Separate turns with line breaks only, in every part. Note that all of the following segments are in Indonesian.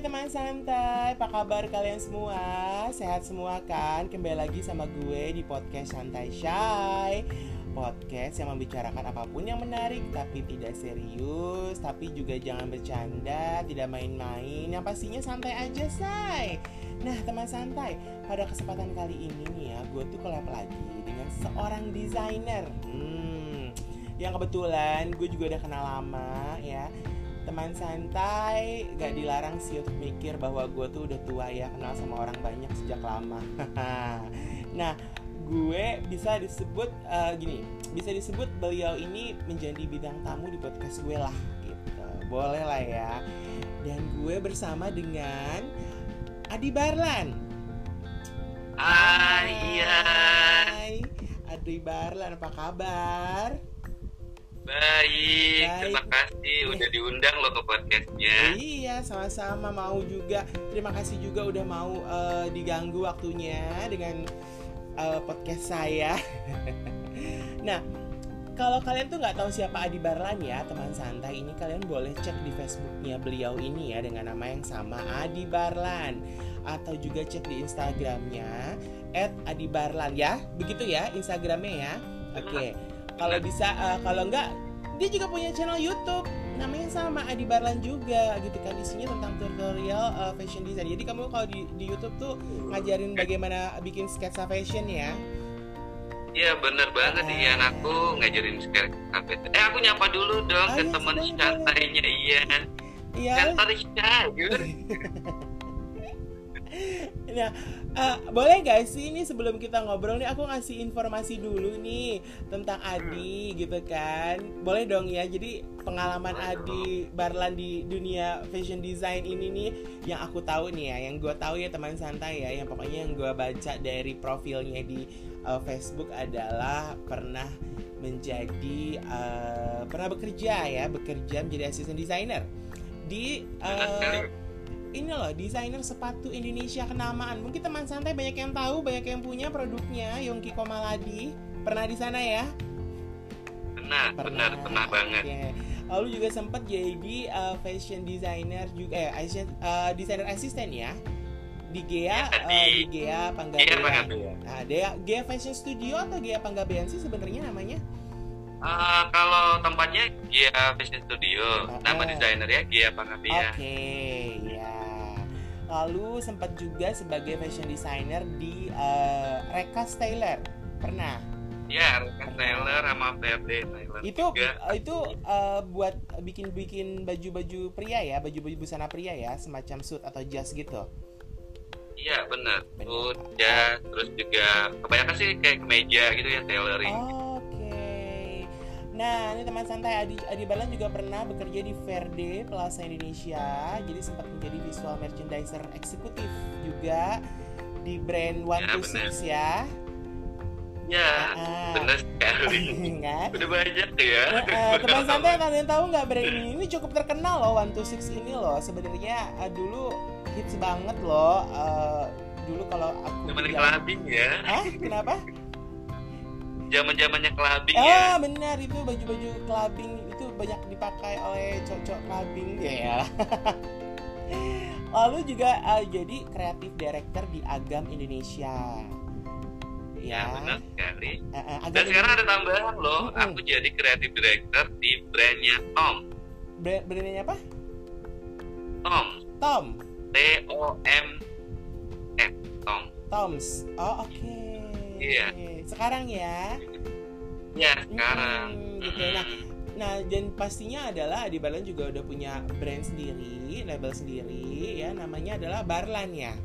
teman santai, apa kabar kalian semua? Sehat semua kan? Kembali lagi sama gue di podcast Santai Shy. Podcast yang membicarakan apa pun yang menarik tapi tidak serius Tapi juga jangan bercanda, tidak main-main. Yang pastinya santai aja say Nah teman santai, pada kesempatan kali ini nih ya Gue tuh collab lagi dengan seorang desainer. Hmm, yang kebetulan gue juga udah kenal lama ya teman santai gak dilarang sih untuk mikir bahwa gue tuh udah tua ya kenal sama orang banyak sejak lama. Nah gue bisa disebut uh, gini bisa disebut beliau ini menjadi bidang tamu di podcast gue lah gitu. Boleh lah ya. Dan gue bersama dengan Adi Barlan.
Hai, iya.
Adi Barlan apa kabar?
Baik, terima kasih udah diundang lo ke podcastnya.
Iya, sama-sama mau juga. Terima kasih juga udah mau uh, diganggu waktunya dengan uh, podcast saya. nah, kalau kalian tuh nggak tahu siapa Adi Barlan ya, teman santai ini kalian boleh cek di Facebooknya beliau ini ya dengan nama yang sama Adi Barlan atau juga cek di Instagramnya @adibarlan ya, begitu ya Instagramnya ya. Oke. Okay kalau bisa uh, kalau enggak dia juga punya channel YouTube. Namanya sama Adi Barlan juga gitu kan. Isinya tentang tutorial uh, fashion design. Jadi kamu kalau di, di YouTube tuh ngajarin bagaimana bikin sketsa fashion ya.
Iya bener banget. Uh, Ian aku ngajarin sketsa fashion. Eh aku nyapa dulu dong oh, ke iya, teman santainya Ian Iya. Kan
nah uh, boleh gak sih ini sebelum kita ngobrol nih aku ngasih informasi dulu nih tentang Adi gitu kan? Boleh dong ya jadi pengalaman Adi Barlan di dunia fashion design ini nih yang aku tahu nih ya yang gue tahu ya teman santai ya yang pokoknya yang gue baca dari profilnya di uh, Facebook adalah pernah menjadi uh, pernah bekerja ya bekerja menjadi asisten desainer di uh, ini loh desainer sepatu Indonesia kenamaan. Mungkin teman santai banyak yang tahu banyak yang punya produknya Yongki Komaladi. Pernah di sana ya?
Pernah pernah. pernah banget.
Okay. lalu juga sempat jadi uh, fashion designer juga eh uh, designer assistant ya. Di Gea ya, uh, di Gea Panggabean. Nah, Gea, Gea Fashion Studio atau Gea Panggabean sih sebenarnya namanya?
Uh, kalau tempatnya Gia Fashion Studio, uh, nama desainernya Gia Panggabean.
Oke, okay, ya lalu sempat juga sebagai fashion designer di uh, Reka Taylor pernah?
Ya Reka Taylor sama PRD Taylor
itu juga. Itu uh, buat bikin bikin baju-baju pria ya baju-baju busana pria ya semacam suit atau jas gitu?
Iya benar. Suit jas terus juga kebanyakan sih kayak kemeja gitu ya tailoring.
Oh Nah, ini teman santai Adi, Adi Balan juga pernah bekerja di Verde Plaza Indonesia. Jadi sempat menjadi visual merchandiser eksekutif juga di brand One ya, Six ya.
Ya, uh, benar sekali. Kan? Udah banyak ya.
Uh, teman santai kalian tahu nggak brand ini? Ini cukup terkenal loh One Six ini loh. Sebenarnya uh, dulu hits banget loh. Uh, dulu kalau aku
Zaman clubbing ya.
Ah, kenapa?
zaman zamannya clubbing
oh, ya. benar itu baju-baju clubbing itu banyak dipakai oleh cocok clubbing ya. ya. Lalu juga uh, jadi kreatif director di Agam Indonesia.
Ya, ya benar sekali. Uh, uh, Dan sekarang ada tambahan loh, uh, uh. aku jadi kreatif director di brandnya Tom.
Brand brandnya apa?
Tom.
Tom.
T O M F Tom.
Toms. Oh oke. Okay.
Iya.
Sekarang ya.
Ya sekarang.
Hmm, gitu. Nah, nah dan pastinya adalah Adi Barlan juga udah punya brand sendiri, label sendiri ya. Namanya adalah Barlan ya.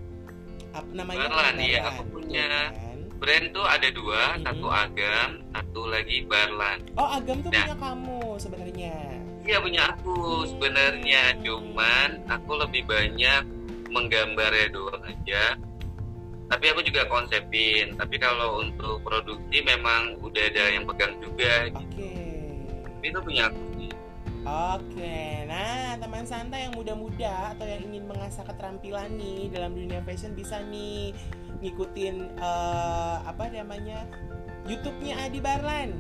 Apa namanya?
Barlan, iya. Aku punya kan? brand tuh ada dua, hmm. satu Agam, satu lagi Barlan.
Oh Agam tuh nah. punya kamu sebenarnya.
Iya punya aku sebenarnya, hmm. cuman aku lebih banyak menggambarnya doang aja tapi aku juga konsepin. Tapi kalau untuk produksi memang udah ada yang pegang juga
oke. Okay.
itu punya aku
oke. Nah teman santai yang muda-muda atau yang ingin mengasah keterampilan nih dalam dunia fashion bisa nih ngikutin uh, apa namanya YouTube-nya Adi Barlan.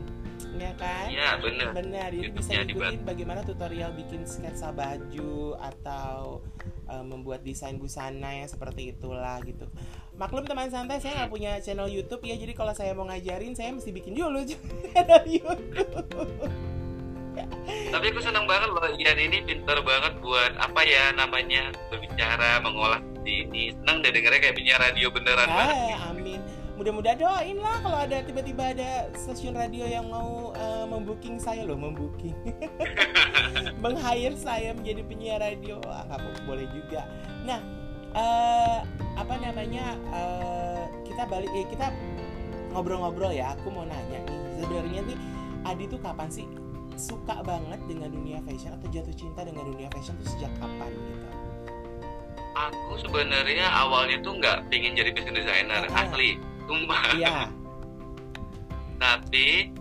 Ya kan?
Iya bener.
benar jadi bisa ikutin bagaimana tutorial bikin sketsa baju atau uh, membuat desain busana yang seperti itulah gitu maklum teman santai saya nggak punya channel YouTube ya jadi kalau saya mau ngajarin saya mesti bikin dulu channel YouTube
Tapi aku senang banget loh Ian ini pinter banget buat apa ya namanya berbicara, mengolah seperti ini. Senang deh dengernya kayak punya radio beneran banget.
ah, amin mudah-mudahan doain lah kalau ada tiba-tiba ada stasiun radio yang mau uh, membooking saya loh membooking meng-hire saya menjadi penyiar radio. Wah, nggak boleh juga. Nah uh, apa namanya uh, kita balik eh, kita ngobrol-ngobrol ya. Aku mau nanya nih sebenarnya nih Adi tuh kapan sih suka banget dengan dunia fashion atau jatuh cinta dengan dunia fashion tuh sejak kapan gitu?
Aku sebenarnya awalnya tuh nggak pingin jadi fashion designer
Ah.
asli, sumpah.
iya.
Tapi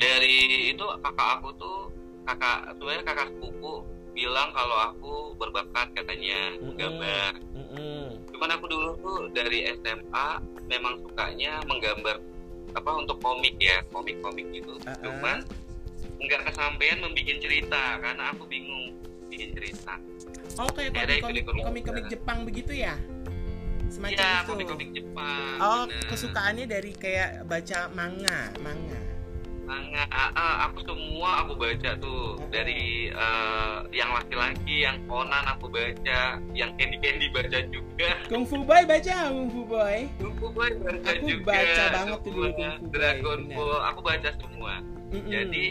dari itu kakak aku tuh kakak sebenarnya kakak sepupu bilang kalau aku berbakat katanya
Mm-mm.
menggambar.
Mm-mm.
Cuman aku dulu tuh dari SMA memang sukanya menggambar apa untuk komik ya, komik-komik gitu.
Ah.
Cuman nggak kesampaian membuat cerita karena aku bingung bikin cerita.
Oh kayak komik-komik komik-komik. Jepang begitu ya? Semacam
Iya,
itu.
komik-komik Jepang.
Oh,
bener.
kesukaannya dari kayak baca manga, manga.
Manga, ah, ah, aku semua aku baca tuh
ah.
dari eh, yang laki-laki, yang Conan aku baca, yang Candy Candy baca juga.
Kung Fu Boy baca Kung Fu Boy.
Kungfu Boy baca
Aku
juga.
baca banget tuh dulu. Kung Fu Boy,
Dragon
bener.
Ball, aku baca semua.
Mm-mm.
Jadi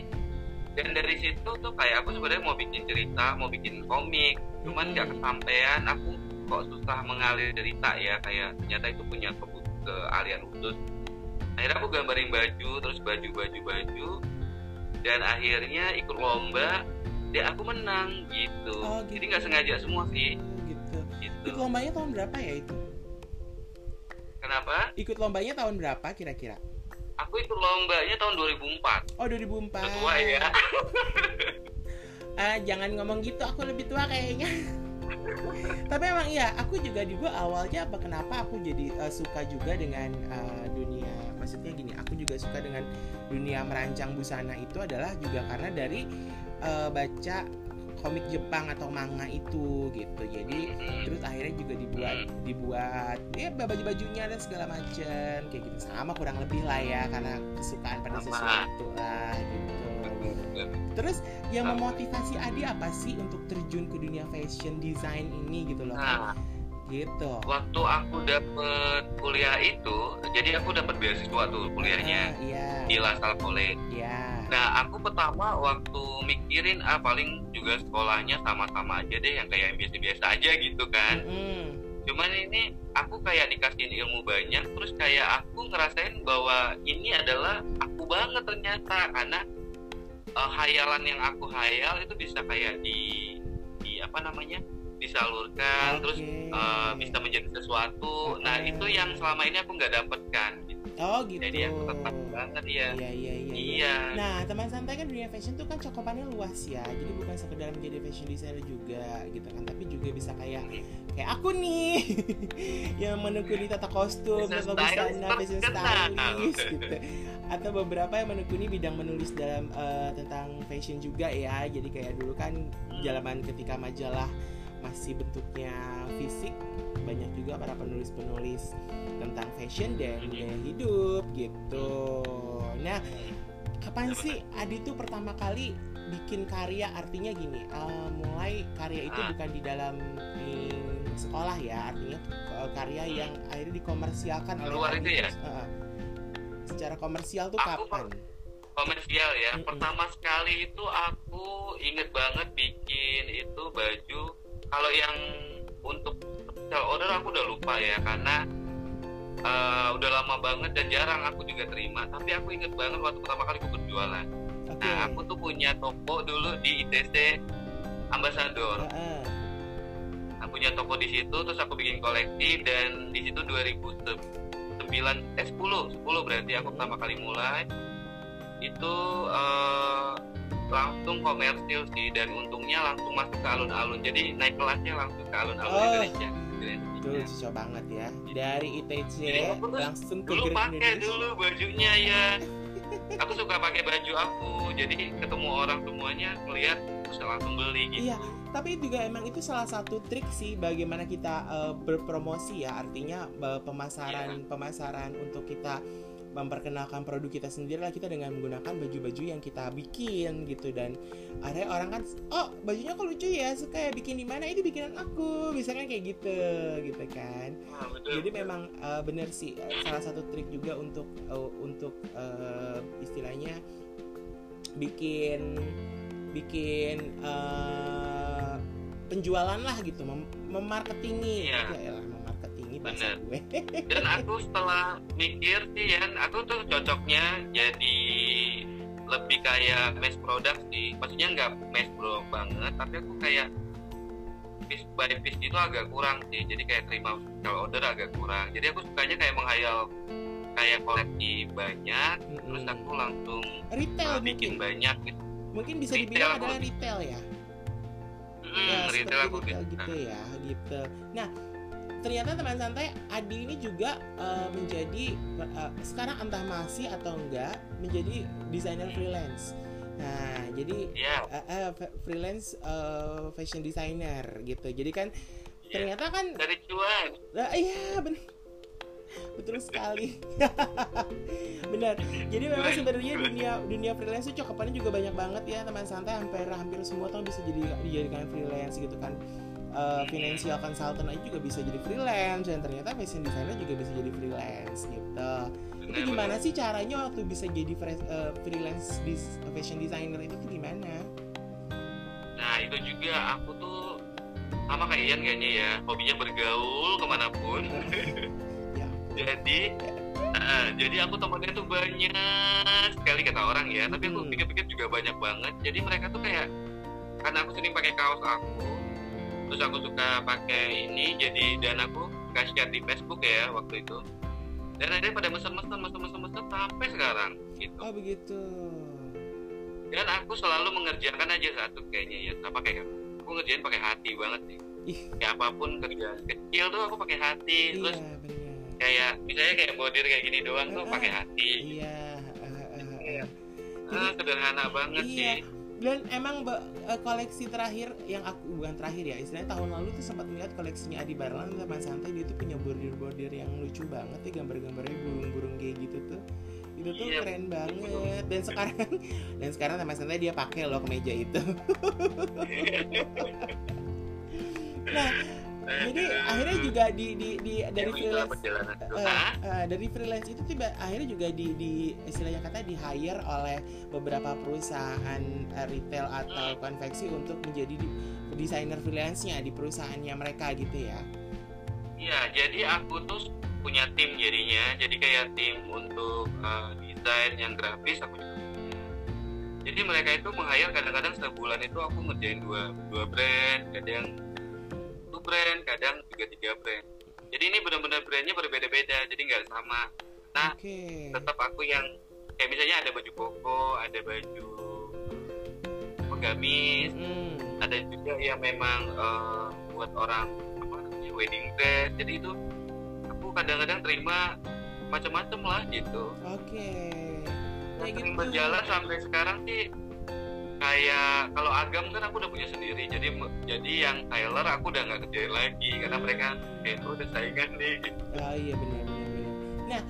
dan dari situ tuh kayak aku sebenarnya mau bikin cerita, mau bikin komik, cuman nggak
Mm-mm.
kesampaian. Aku kok susah mengalir cerita ya, kayak ternyata itu punya ke- keahlian khusus. Akhirnya aku gambarin baju, terus baju baju baju, dan akhirnya ikut lomba, dan aku menang gitu.
Oh, gitu.
Jadi nggak sengaja semua sih,
gitu.
gitu.
Ikut lombanya tahun berapa ya itu?
Kenapa?
Ikut lombanya tahun berapa kira-kira?
Aku ikut lombanya tahun 2004.
Oh 2004.
Udah tua ya.
Ah, jangan ngomong gitu, aku lebih tua kayaknya. Tapi emang iya, aku juga juga awalnya apa kenapa aku jadi eh, suka juga dengan eh, dunia maksudnya gini, aku juga suka dengan dunia merancang busana itu adalah juga karena dari eh, baca komik Jepang atau manga itu gitu. Jadi terus akhirnya juga dibuat dibuat ya baju-bajunya dan segala macam kayak gitu sama kurang lebih lah ya karena kesukaan pada sesuatu lah gitu. Terus yang memotivasi Adi apa sih untuk terjun ke dunia fashion design ini gitu loh?
Nah,
Gitu.
waktu aku dapet kuliah itu, jadi aku dapat beasiswa tuh kuliahnya
Ah, Iya.
di Lasal College.
Iya.
Nah, aku pertama waktu mikirin ah paling juga sekolahnya sama-sama aja deh yang kayak biasa-biasa aja gitu kan.
Mm-mm.
Cuman ini aku kayak dikasihin ilmu banyak, terus kayak aku ngerasain bahwa ini adalah aku banget ternyata karena eh, hayalan yang aku hayal itu bisa kayak di di apa namanya disalurkan terus
Oke.
eh, bisa menjadi sesuatu. Nah
Oke.
itu yang selama ini aku nggak dapatkan. Gitu.
Oh gitu.
Jadi aku tertarik banget ya.
Iya iya iya. iya. Nah, teman santai kan dunia fashion tuh kan cakupannya luas ya. Jadi bukan sekedar menjadi fashion designer juga gitu kan, tapi juga bisa kayak kayak aku nih yang menekuni tata kostum, tata busana, fashion stylist gitu. Atau beberapa yang menekuni bidang menulis dalam eh, tentang fashion juga ya. Jadi kayak dulu kan zaman ketika majalah masih bentuknya fisik banyak juga para penulis-penulis tentang fashion dan gaya hidup gitu. Nah, kapan sih Adi tuh pertama kali bikin karya artinya gini eh, mulai karya itu
Ah.
bukan di dalam di sekolah ya artinya eh, karya yang akhirnya dikomersialkan
Di
oleh
luar itu ya?
eh, secara komersial tuh
Aku
kapan?
komersial ya.
Mm-mm.
Pertama sekali itu aku inget banget bikin itu baju. Kalau yang untuk special order aku udah lupa ya karena eh, udah lama banget dan jarang aku juga terima. Tapi aku inget banget waktu pertama kali aku berjualan.
Oke.
Nah aku tuh punya toko dulu di ITC Ambassador.
Heeh.
Aku punya toko di situ terus aku bikin koleksi dan di situ 2009 eh 10 10 berarti aku pertama kali mulai itu eh, langsung komersil sih dan untungnya langsung masuk ke alun-alun. Jadi naik kelasnya langsung ke alun-alun
Oh.
Indonesia.
Itu cocok banget ya. Dari ITC
Jadi
langsung ke
dulu pakai dulu bajunya ya. Aku suka pakai baju aku. Jadi ketemu orang semuanya melihat terus langsung beli gitu.
Iya, tapi juga emang itu salah satu trik sih bagaimana kita uh, berpromosi ya, artinya uh, pemasaran pemasaran untuk kita memperkenalkan produk kita sendiri lah kita dengan menggunakan baju-baju yang kita bikin gitu. Dan ada orang kan oh bajunya kok lucu ya? Suka ya bikin di mana? Ini bikinan aku. Misalnya kayak gitu gitu kan.
Ah,
jadi memang uh, bener sih uh, salah satu trik juga untuk uh, untuk uh, istilahnya bikin bikin uh, penjualan lah gitu mem memarketingi
Iya.
ya memarketingi bahasa gue.
Dan aku setelah mikir sih Yan aku tuh cocoknya jadi lebih kayak mass product sih. Maksudnya nggak mass product banget tapi aku kayak piece by piece itu agak kurang sih. Jadi kayak terima kalau order agak kurang. Jadi aku sukanya kayak menghayal kayak koleksi banyak terus
Mm-mm.
aku langsung
retail
uh, bikin
mungkin
banyak gitu.
Mungkin bisa
Retail
dibilang
aku
adalah
lebih-
retail ya?
Hmm,
ya
retail
seperti
aku
retail
gitu.
gitu ya gitu. Nah ternyata teman santai Adi ini juga uh, menjadi uh, sekarang entah masih atau enggak menjadi desainer freelance. Nah jadi
ya
uh, uh, f- freelance uh, fashion designer gitu. Jadi kan
ya.
ternyata kan
dari cuan.
Nah, iya benar betul sekali. Benar jadi memang sebenarnya dunia dunia freelance itu cakupannya juga banyak banget ya teman santai hampir hampir semua tuh bisa jadi dijadikan freelance gitu kan Eh, financial consultant aja juga bisa jadi freelance dan ternyata fashion designer juga bisa jadi freelance gitu itu gimana sih caranya waktu bisa jadi eh, freelance dis- fashion designer itu tuh gimana
Nah itu juga aku tuh sama kayak Ian kayaknya ya hobinya bergaul ke mana pun.
ya
jadi ah, jadi aku temennya tuh banyak sekali kata orang ya. Tapi aku
Hmm.
pikir-pikir juga banyak banget. Jadi mereka tuh kayak karena aku sering pakai kaos aku, terus aku suka pakai ini. Jadi dan aku share di Facebook ya waktu itu. Dan ada pada mesen-mesen, mesen-mesen, mesen sampai sekarang gitu.
oh begitu
Dan aku selalu mengerjakan aja satu kayaknya ya sama kayak aku ngerjain pakai hati banget sih.
Ih.
Kayak apa pun kerjaan kecil tuh aku pakai hati.
iya
Terus
benar
kayak misalnya kayak bordir kayak gini doang tuh
Ah,
pakai hati.
iya eh, eh, eh.
Iya.
Jadi-
Ah, sederhana banget
Iya.
sih.
Dan emang eh, koleksi terakhir yang aku bukan terakhir ya istilahnya tahun lalu tuh sempat melihat koleksinya Adi Barlan teman santai dia tuh punya bordir-bordir yang lucu banget ya gambar-gambarnya burung-burung kayak gitu tuh. Itu tuh
Iya,
keren banget. dan sekarang dan sekarang teman santai dia pakai loh kemeja itu. Nah jadi akhirnya juga di di, di dari
Ya,
freelance
Hah?
eh, dari freelance itu tiba akhirnya juga di, di istilahnya kata di hire oleh beberapa perusahaan eh, retail atau konveksi untuk menjadi di- desainer freelance-nya di perusahaannya mereka gitu ya.
Iya, jadi aku tuh punya tim jadinya. Jadi kayak tim untuk uh, desain yang grafis aku juga. Jadi mereka itu meng-hire kadang-kadang sebulan itu aku ngerjain dua dua brand, kadang brand, kadang juga tiga brand. Jadi ini benar-benar brandnya berbeda-beda, jadi nggak sama. Nah,
Oke.
tetap aku yang kayak misalnya ada baju koko, ada baju pengamis,
Mm,
ada juga yang memang eh, buat orang apa namanya wedding dress jadi itu aku kadang-kadang terima macam-macam lah gitu
Oke. Kayak
sering
gitu.
berjalan sampai sekarang sih kayak kalau agam kan aku udah punya sendiri jadi jadi yang Tyler aku udah nggak kerjain lagi karena mereka kayak oh, udah saingan nih. Gitu
Oh iya benar benar benar.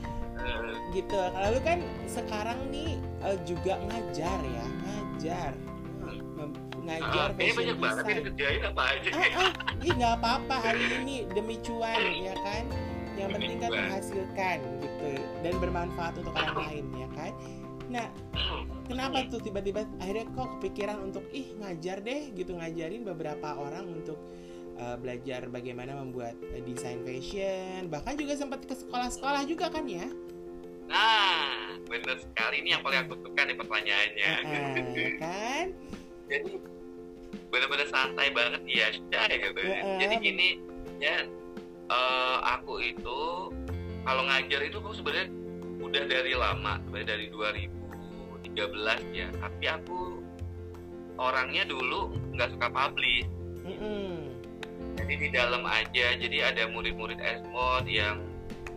Eh,
Gitu. Lalu kan sekarang nih eh, juga ngajar ya, ngajar. Ngajar
ah, kayaknya
fashion
banyak banget kerjain apa aja.
Ah, ah, ih nggak apa-apa hari ini demi cuan ya kan? Yang penting kan menghasilkan gitu. Dan bermanfaat untuk orang lain ya kan nah kenapa tuh tiba-tiba akhirnya kok kepikiran untuk ih ngajar deh gitu ngajarin beberapa orang untuk uh, belajar bagaimana membuat uh, desain fashion. Bahkan juga sempat ke sekolah-sekolah juga kan ya?
Nah bener sekali. Ini yang paling aku suka nih pertanyaannya.
Ya kan?
Jadi bener-bener santai banget ya Syah, gitu.
Heeh.
jadi gini ya eh, aku itu kalau ngajar itu aku sebenarnya udah dari lama sebenarnya dari 2013 ya tapi aku orangnya dulu nggak suka publish
Mm-mm.
jadi di dalam aja jadi ada murid-murid esmod yang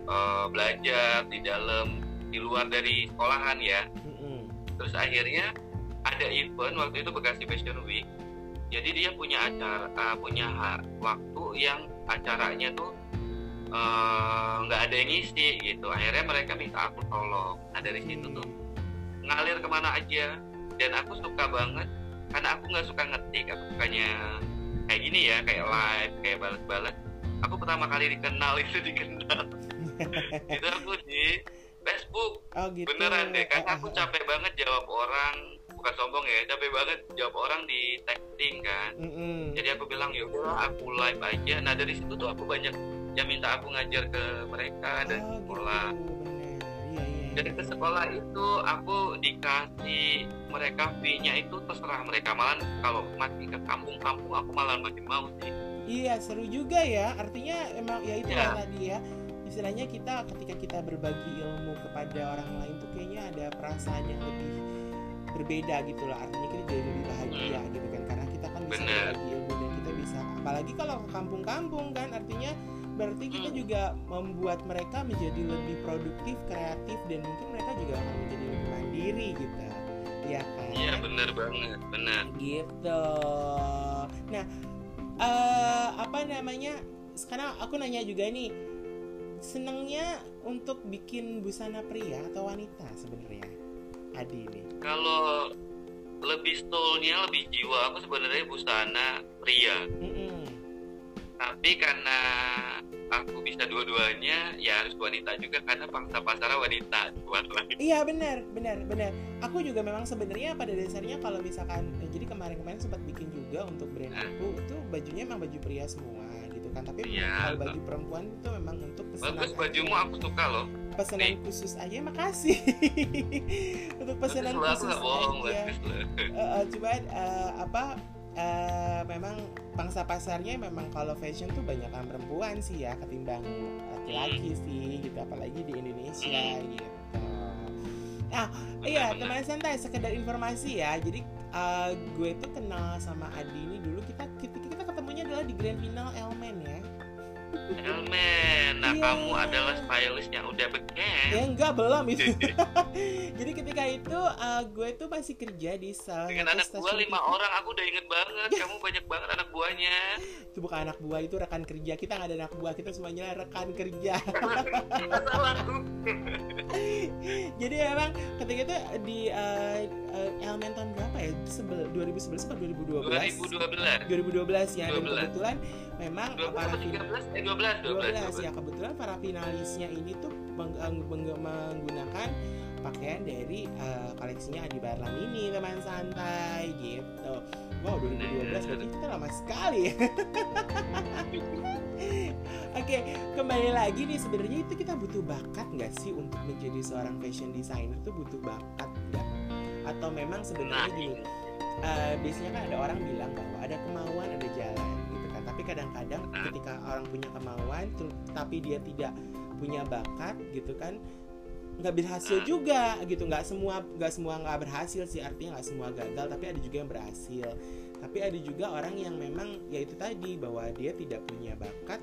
eh, belajar di dalam di luar dari sekolahan ya
Mm-mm.
terus akhirnya ada event waktu itu Bekasi Fashion Week jadi dia punya acara uh, punya waktu yang acaranya tuh nggak uh, ada yang ngisi gitu. Akhirnya mereka minta aku tolong. Nah dari situ tuh ngalir ke mana aja. Dan aku suka banget karena aku nggak suka ngetik aku sukanya kayak gini ya kayak live kayak balas-balas. Aku pertama kali dikenal itu dikenal. Itu aku di Facebook.
Oh, gitu.
beneran deh karena aku capek banget jawab orang. Bukan sombong ya capek banget jawab orang di texting kan. Mm -hmm. jadi aku bilang ya udah aku live aja. Nah dari situ tuh aku banyak yang minta aku ngajar ke mereka dan oh, sekolah. gitu. Iya, iya, dari ke sekolah itu aku dikasih mereka fee-nya itu terserah mereka malah kalau masih ke kampung-kampung aku malah masih mau sih.
Iya seru juga ya. Artinya emang ya itu ya. tadi ya. Istilahnya kita ketika kita berbagi ilmu kepada orang lain tuh kayaknya ada perasaan yang lebih berbeda gitu loh. Artinya kita jadi lebih bahagia hmm. gitu kan. Karena kita kan bisa berbagi ilmu dan kita bisa apalagi kalau ke kampung-kampung kan artinya berarti kita hmm. juga membuat mereka menjadi lebih produktif kreatif dan mungkin mereka juga akan menjadi lebih mandiri gitu. Ya kan?
Iya benar banget benar
gitu. Nah uh, apa namanya? Sekarang aku nanya juga nih. Senangnya untuk bikin busana pria atau wanita sebenarnya Adi ini?
Kalau lebih stolnya lebih jiwa aku sebenarnya busana pria. Mm -mm. Tapi karena aku bisa dua-duanya ya harus wanita juga karena pangsa pasar wanita
iya benar benar benar. Aku juga memang sebenarnya pada dasarnya kalau misalkan eh, jadi kemarin-kemarin sempat bikin juga untuk brand nah. aku itu bajunya emang baju pria semua gitu kan. Tapi ya, kalau baju perempuan itu memang untuk
pesanan bagus bajumu aku suka loh.
Pesanan Nih. khusus aja makasih. Untuk pesanan khusus bohong, aja. uh, uh, cuman uh, apa uh, memang pangsa pasarnya memang kalau fashion tuh banyak kan perempuan sih ya ketimbang laki-laki hmm. sih gitu apalagi di Indonesia hmm. gitu. Nah, iya teman santai sekedar informasi ya. Jadi uh, gue tuh kenal sama Adi ini dulu kita kita, kita ketemunya adalah di grand final Elmen ya.
Elmen, nah yeah. kamu adalah stylist yang udah beken.
Ya enggak belum itu. Jadi ketika itu uh, gue tuh masih kerja di salah
Dengan anak buah lima orang, aku udah inget banget. kamu banyak banget anak buahnya.
Itu bukan anak buah, itu rekan kerja. Kita nggak ada anak buah, kita semuanya rekan kerja. Jadi emang ketika itu di uh, uh, Elmen tahun berapa ya? Sebel 2011 atau 2012? 2012. 2012 ya. 12. Dan kebetulan memang
12, para 13, eh 12,
12, 12, 12. ya kebetulan para finalisnya ini tuh meng menggunakan pakaian dari uh, koleksinya Adi Barlam ini teman santai gitu. Wow 2012 berarti kita lama sekali. Oke, okay, kembali lagi nih sebenarnya itu kita butuh bakat nggak sih untuk menjadi seorang fashion designer itu butuh bakat nggak? Atau memang sebenarnya nah, gini, uh, biasanya kan ada orang bilang bahwa ada kemauan ada kadang-kadang ketika orang punya kemauan tapi dia tidak punya bakat gitu kan nggak berhasil juga gitu. Nggak semua nggak semua nggak berhasil sih artinya nggak semua gagal tapi ada juga yang berhasil. Tapi ada juga orang yang memang ya itu tadi bahwa dia tidak punya bakat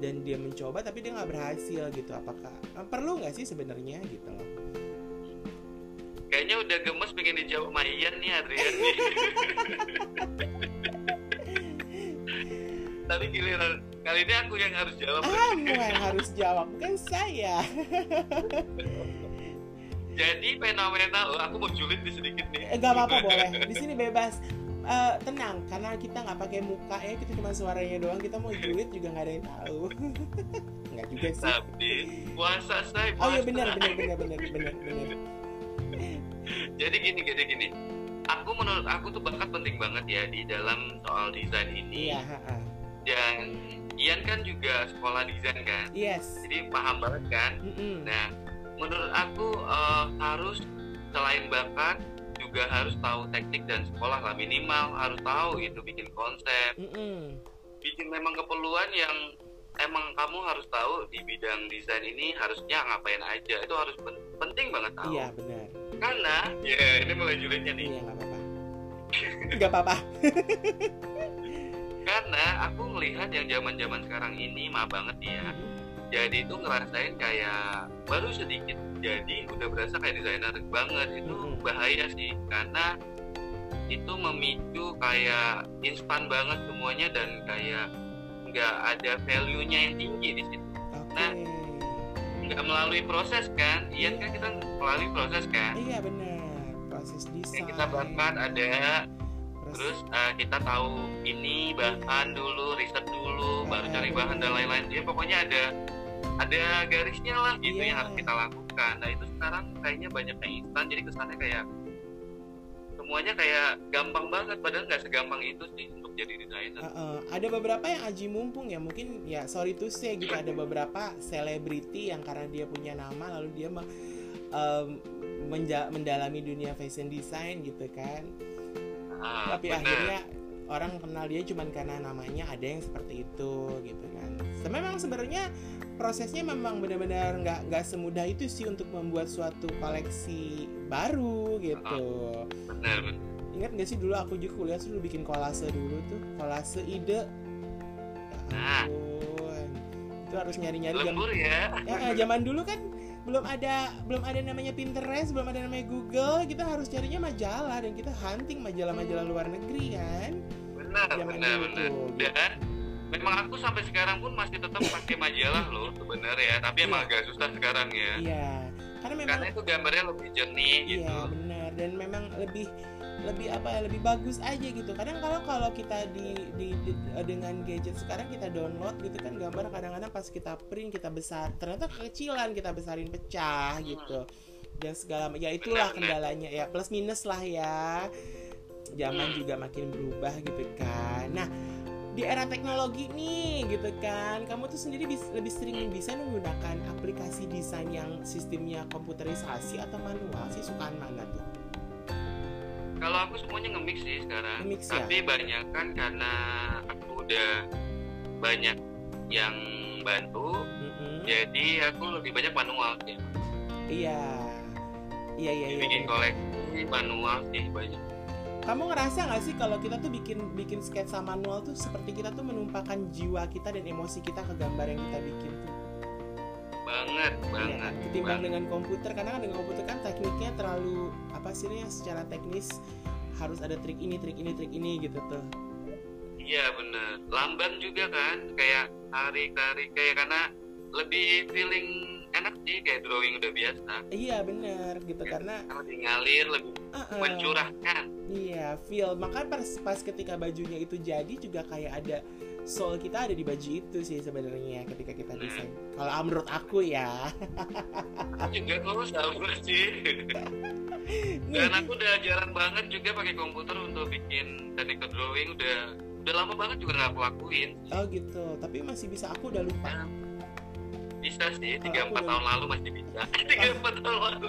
dan dia mencoba tapi dia nggak berhasil gitu. Apakah eh, perlu nggak sih sebenarnya gitu loh?
Kayaknya udah gemes pengen dijawab Mayan nih Adrian nih tapi giliran kali ini aku yang harus jawab.
Kamu yang harus jawab bukan saya.
Jadi fenomenal oh, aku mau julid di sedikit nih.
Eh, gak apa-apa boleh. Di sini bebas. Uh, tenang karena kita nggak pakai muka ya kita cuma suaranya doang kita mau julid juga nggak ada yang tahu. Nggak juga sih.
Tapi puasa saya
puasa. oh iya benar benar benar benar benar benar.
Jadi gini gini gini. Aku menurut aku tuh bakat penting banget ya di dalam soal desain ini. Iya, ha -ha dan Ian kan juga sekolah desain kan?
Yes.
Jadi paham banget kan? Mm -hmm. nah menurut aku uh, harus selain bakat juga harus tahu teknik dan sekolah lah. Minimal harus tahu itu bikin konsep. Mm -hmm. bikin memang keperluan yang emang kamu harus tahu di bidang desain ini harusnya ngapain aja. Itu harus penting banget tahu.
Iya benar.
Karena ya yeah, ini mulai julidnya nih.
Iya nggak apa-apa. Nggak apa-apa
karena aku melihat yang zaman zaman sekarang ini mah banget ya jadi itu ngerasain kayak baru sedikit jadi udah berasa kayak desainer banget itu
Mm-mm.
bahaya sih karena itu memicu kayak instan banget semuanya dan kayak nggak ada value-nya yang tinggi di situ. Nah, nggak melalui proses kan iya kan kita melalui proses kan
Iya benar. Proses desain.
Kita bakat ada
Terus,
eh, kita tahu ini bahan dulu riset dulu baru cari bahan dan lain-lain. Ya pokoknya ada ada garisnya lah gitu
Iya.
yang harus kita lakukan. Nah itu sekarang kayaknya banyak yang instan jadi kesannya kayak semuanya kayak gampang banget. Padahal nggak segampang itu sih untuk jadi desainer.
Uh, uh, ada beberapa yang aji mumpung ya mungkin ya sorry to say gitu ada beberapa selebriti yang karena dia punya nama lalu dia menja- mendalami dunia fashion design gitu kan
Ah,
tapi
bener.
akhirnya orang kenal dia cuman karena namanya ada yang seperti itu gitu kan memang sebenarnya prosesnya memang benar-benar nggak nggak semudah itu sih untuk membuat suatu koleksi baru gitu
bener bener.
ingat nggak sih dulu aku juga kuliah dulu bikin kolase dulu tuh kolase ide ya
Nah.
ampun itu harus nyari-nyari jam
lembur ya
ya, zaman dulu kan belum ada belum ada namanya Pinterest belum ada namanya Google kita harus carinya majalah dan kita hunting majalah-majalah luar negeri kan?
Benar
Zaman
benar
dulu.
benar. Dan memang aku sampai sekarang pun masih tetap pakai majalah loh sebenarnya tapi emang
Iya.
agak susah sekarang ya.
Iya karena memang
karena itu gambarnya lebih jernih gitu.
iya benar dan memang lebih lebih apa ya lebih bagus aja gitu. Kadang kalau kalau kita di, di, di- dengan gadget sekarang kita download gitu kan gambar kadang-kadang pas kita print kita besar ternyata kekecilan kita besarin pecah gitu. Dan segala ya itulah kendalanya ya plus minus lah ya. Zaman juga makin berubah gitu kan. Nah di era teknologi nih gitu kan kamu tuh sendiri bis- lebih sering bisa menggunakan aplikasi desain yang sistemnya komputerisasi atau manual sih? Sukaan mana tuh
Kalau aku semuanya nge-mix sih sekarang.
Nge-mix ya?
Tapi banyak kan karena aku udah banyak yang bantu,
Mm-mm.
jadi aku lebih banyak manual sih.
iya iya iya iya
Bikin
iya.
koleksi manual sih banyak.
kamu ngerasa nggak sih kalau kita tuh bikin bikin sketsa manual tuh seperti kita tuh menumpahkan jiwa kita dan emosi kita ke gambar yang kita bikin tuh
Banget,
Iya
banget.
kan? ketimbang
banget.
dengan komputer karena kan dengan komputer kan tekniknya terlalu apa sih ya secara teknis harus ada trik ini trik ini trik ini gitu tuh
Iya bener. Lamban juga kan, kayak tarik-tarik kayak karena lebih feeling enak sih kayak drawing udah biasa.
iya bener gitu
Ya.
karena
Lebih ngalir, lebih
uh-uh.
mencurahkan.
Iya, feel. Makanya pas, pas ketika bajunya itu jadi juga kayak ada soul kita ada di baju itu sih sebenarnya ketika kita
Hmm.
desain. Kalau ah, menurut aku ya.
Aku juga kok sama sih. Dan aku udah jarang banget juga pakai komputer untuk bikin teknik drawing udah udah lama banget juga nggak aku lakuin.
Oh gitu. Tapi masih bisa aku udah lupa.
Bisa sih,
Kalau
3
aku
4
udah-
tahun lalu masih bisa. 3 4 tahun lalu.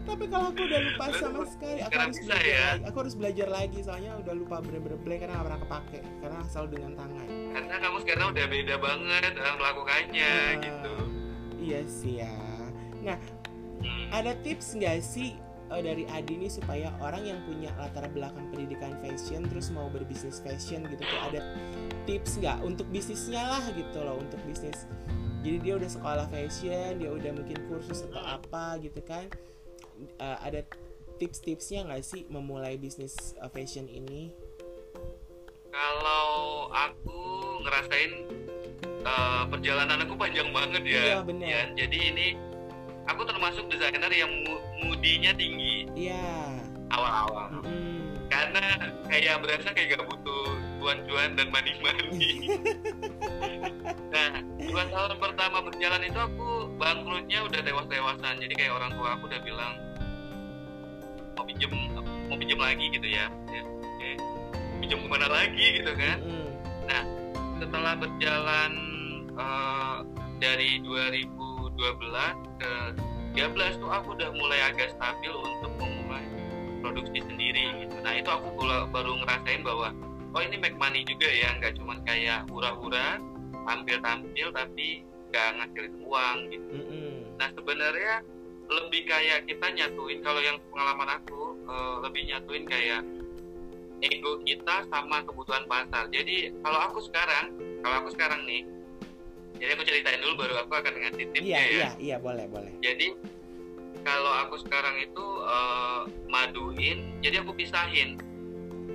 Tapi kalau aku udah lupa sama sekali, aku harus belajar
ya?
lagi. Aku harus belajar lagi soalnya udah lupa bener-bener blank karena nggak pernah kepake karena selalu dengan tangan.
Karena kamu sekarang udah beda banget dalam melakukannya
Ah.
gitu.
Iya sih ya.
Hmm.
Ada tips nggak sih eh, dari Adi nih supaya orang yang punya latar belakang pendidikan fashion terus mau berbisnis fashion gitu tuh ada tips nggak untuk bisnisnya lah gitu loh untuk bisnis. Jadi dia udah sekolah fashion, dia udah mungkin kursus atau apa gitu kan. Eh, ada tips-tipsnya nggak sih memulai bisnis eh, fashion ini?
Kalau aku ngerasain uh, perjalanan aku panjang banget ya.
Iya, bener.
Ya, Jadi ini aku termasuk desainer yang mu- mudinya tinggi
Iya.
awal-awal.
Mm.
Karena kayak berasa kayak gak butuh cuan-cuan dan mani-mani. nah, dua tahun pertama berjalan itu aku bangkrutnya udah tewas-tewasan. Jadi kayak orang tua aku udah bilang mau pinjem mau pinjem lagi gitu ya. ya oke. Pinjem ke mana lagi gitu kan?
Mm.
setelah berjalan eh, dari 2012 ke 13 tuh aku udah mulai agak stabil untuk memulai produksi sendiri gitu. Nah itu aku baru ngerasain bahwa oh ini make money juga ya, nggak cuma kayak hura-hura tampil-tampil tapi nggak ngasilin uang gitu.
Mm-mm.
Nah sebenarnya lebih kayak kita nyatuin kalau yang pengalaman aku eh, lebih nyatuin kayak ego kita sama kebutuhan pasar. Jadi kalau aku sekarang, kalau aku sekarang nih, jadi aku ceritain dulu baru aku akan ngasih tipsnya
Iya
ya.
iya iya boleh boleh.
Jadi kalau aku sekarang itu uh, maduin jadi aku pisahin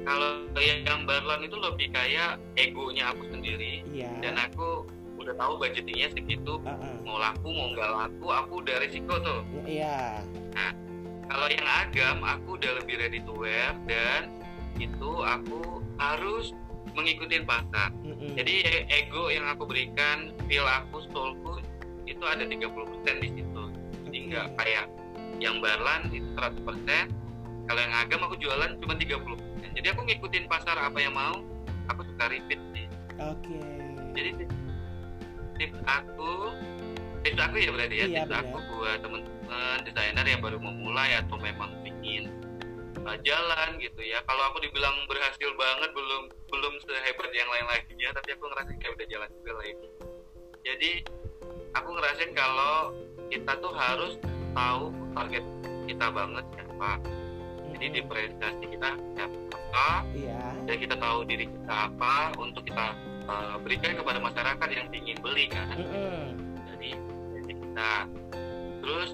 kalau yang Barlan itu lebih kayak egonya aku sendiri
iya
dan aku udah tahu budgetingnya segitu.
Uh -uh.
mau laku mau nggak laku aku udah risiko tuh.
Iya.
Kalau yang agam aku udah lebih ready to wear dan itu aku harus mengikuti pasar.
Mm-mm.
jadi e- ego yang aku berikan feel aku soulku itu ada 30% di situ. Jadi nggak kayak yang Barlan itu 100% kalau yang agam aku jualan cuma 30% jadi aku ngikutin pasar apa yang mau aku suka repeat sih.
Oke.
Jadi tips, aku tips aku ya berarti ya
Iya,
tips
benar.
aku buat teman-teman desainer yang baru memulai atau memang ingin uh, jalan gitu ya kalau aku dibilang berhasil banget belum belum sehebat yang lain lainnya tapi aku ngerasain kayak udah jalan juga lah ini jadi aku ngerasain kalau kita tuh harus tahu target kita banget siapa jadi
Mm-mm.
diferensiasi kita siapa
iya
dan kita tahu diri kita apa untuk kita uh, berikan kepada masyarakat yang ingin beli kan?
Mm-mm.
dari dari kita. Terus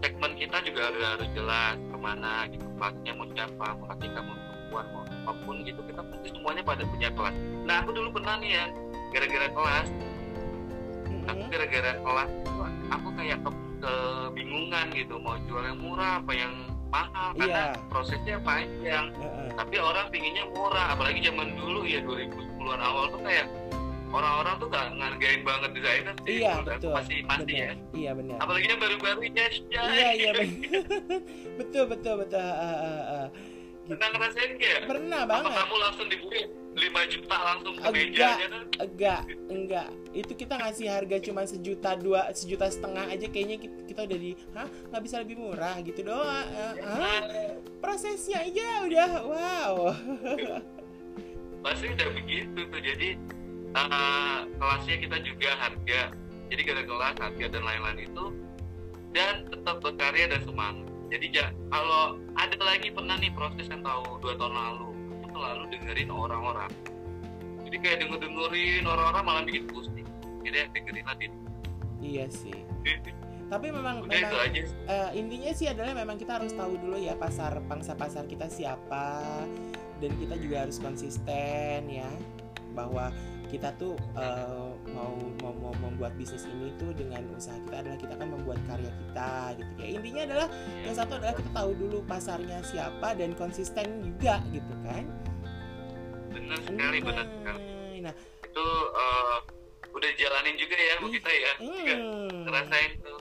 segmen kita juga harus, harus jelas ke mana gitu. Kelasnya mau siapa mau laki mau perempuan mau apa pun gitu. Kita pasti semuanya pada punya kelas. Nah aku dulu pernah nih ya gara-gara kelas. Aku
Mm-mm.
gara-gara kelas aku kayak ke, kebingungan gitu. Mau jual yang murah apa yang mahal karena
Iya.
prosesnya panjang.
Heeh.
tapi orang pinginnya murah apalagi zaman dulu ya 2010-an awal tuh kayak orang-orang tuh gak ngargain banget desainer sih.
Iya betul.
masih masih ya.
Iya benar
apalagi yang baru-baru ya
iya iya betul betul betul. Ah, ah, ah.
pernah ngerasain gak?
pernah
apa
banget.
kamu langsung dibeli 5 juta langsung ke
Enggak.
mejanya kan?
enggak enggak. Itu kita ngasih harga cuma sejuta dua sejuta setengah aja kayaknya kita, kita udah di hah? Nggak bisa lebih murah? Gitu doang. Hah? prosesnya aja udah wow.
Pasti udah begitu tuh. Jadi uh, kelasnya kita juga harga. Jadi gara kelas harga dan lain-lain itu dan tetap berkarya dan semangat. Jadi ja- kalau ada lagi pernah nih proses yang tahu dua tahun lalu selalu dengerin orang-orang. Jadi kayak denger dengerin orang-orang malah bikin pusing. Jadi dengerin aja
iya sih. Tapi memang
udah itu
memang
aja.
eh, intinya sih adalah memang kita harus tahu dulu ya pasar pangsa pasar kita siapa. Dan kita juga harus konsisten ya bahwa kita tuh eh, mau, mau mau membuat bisnis ini tuh dengan usaha kita adalah kita kan membuat karya kita gitu. Ya intinya adalah yang satu adalah kita tahu dulu pasarnya siapa dan konsisten juga gitu kan
benar sekali benar sekali.
Nah.
Itu uh, udah jalanin juga ya sama
Ih,
kita ya. Juga
hmm.
ngerasain tuh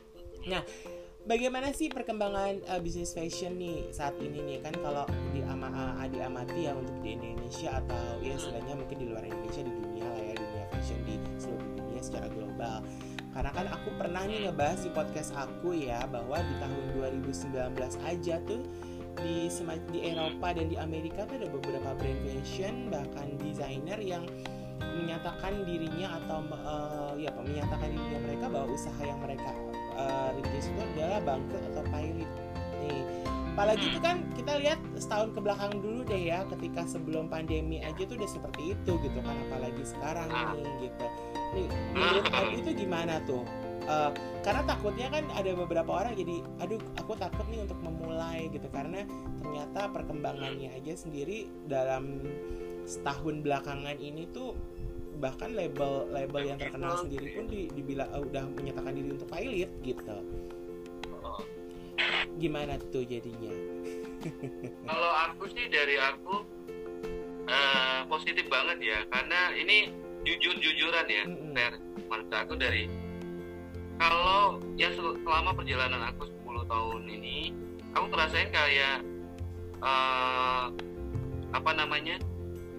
Bagaimana sih perkembangan uh, bisnis fashion nih saat ini nih? Kan kalau di ama uh, diamati ya untuk di Indonesia atau ya sebenarnya mungkin di luar Indonesia di dunia lah ya dunia fashion di seluruh dunia secara global. Karena kan aku pernah nih ngebahas di podcast aku ya bahwa di tahun 2019 aja tuh di di Eropa dan di Amerika tuh ada beberapa brand fashion bahkan desainer yang menyatakan dirinya atau uh, ya apa, menyatakan dirinya mereka bahwa usaha yang mereka uh, rintis itu adalah bangkrut atau pilot. Nih apalagi itu kan kita lihat setahun ke belakang dulu deh ya ketika sebelum pandemi aja tuh udah seperti itu gitu kan apalagi sekarang nih gitu. Nih menurut aku itu gimana tuh Uh, karena takutnya kan ada beberapa orang jadi aduh aku takut nih untuk memulai gitu. Karena ternyata perkembangannya aja sendiri dalam setahun belakangan ini tuh bahkan label label yang terkenal sendiri pun di, dibilang uh, udah menyatakan diri untuk pilot gitu.
Oh.
gimana tuh jadinya?
Kalau aku sih dari aku eh, positif banget ya. Karena ini jujur jujuran ya
Mm-mm.
fair menurut aku dari kalau ya sel- selama perjalanan aku 10 tahun ini aku ngerasain kayak eh, apa namanya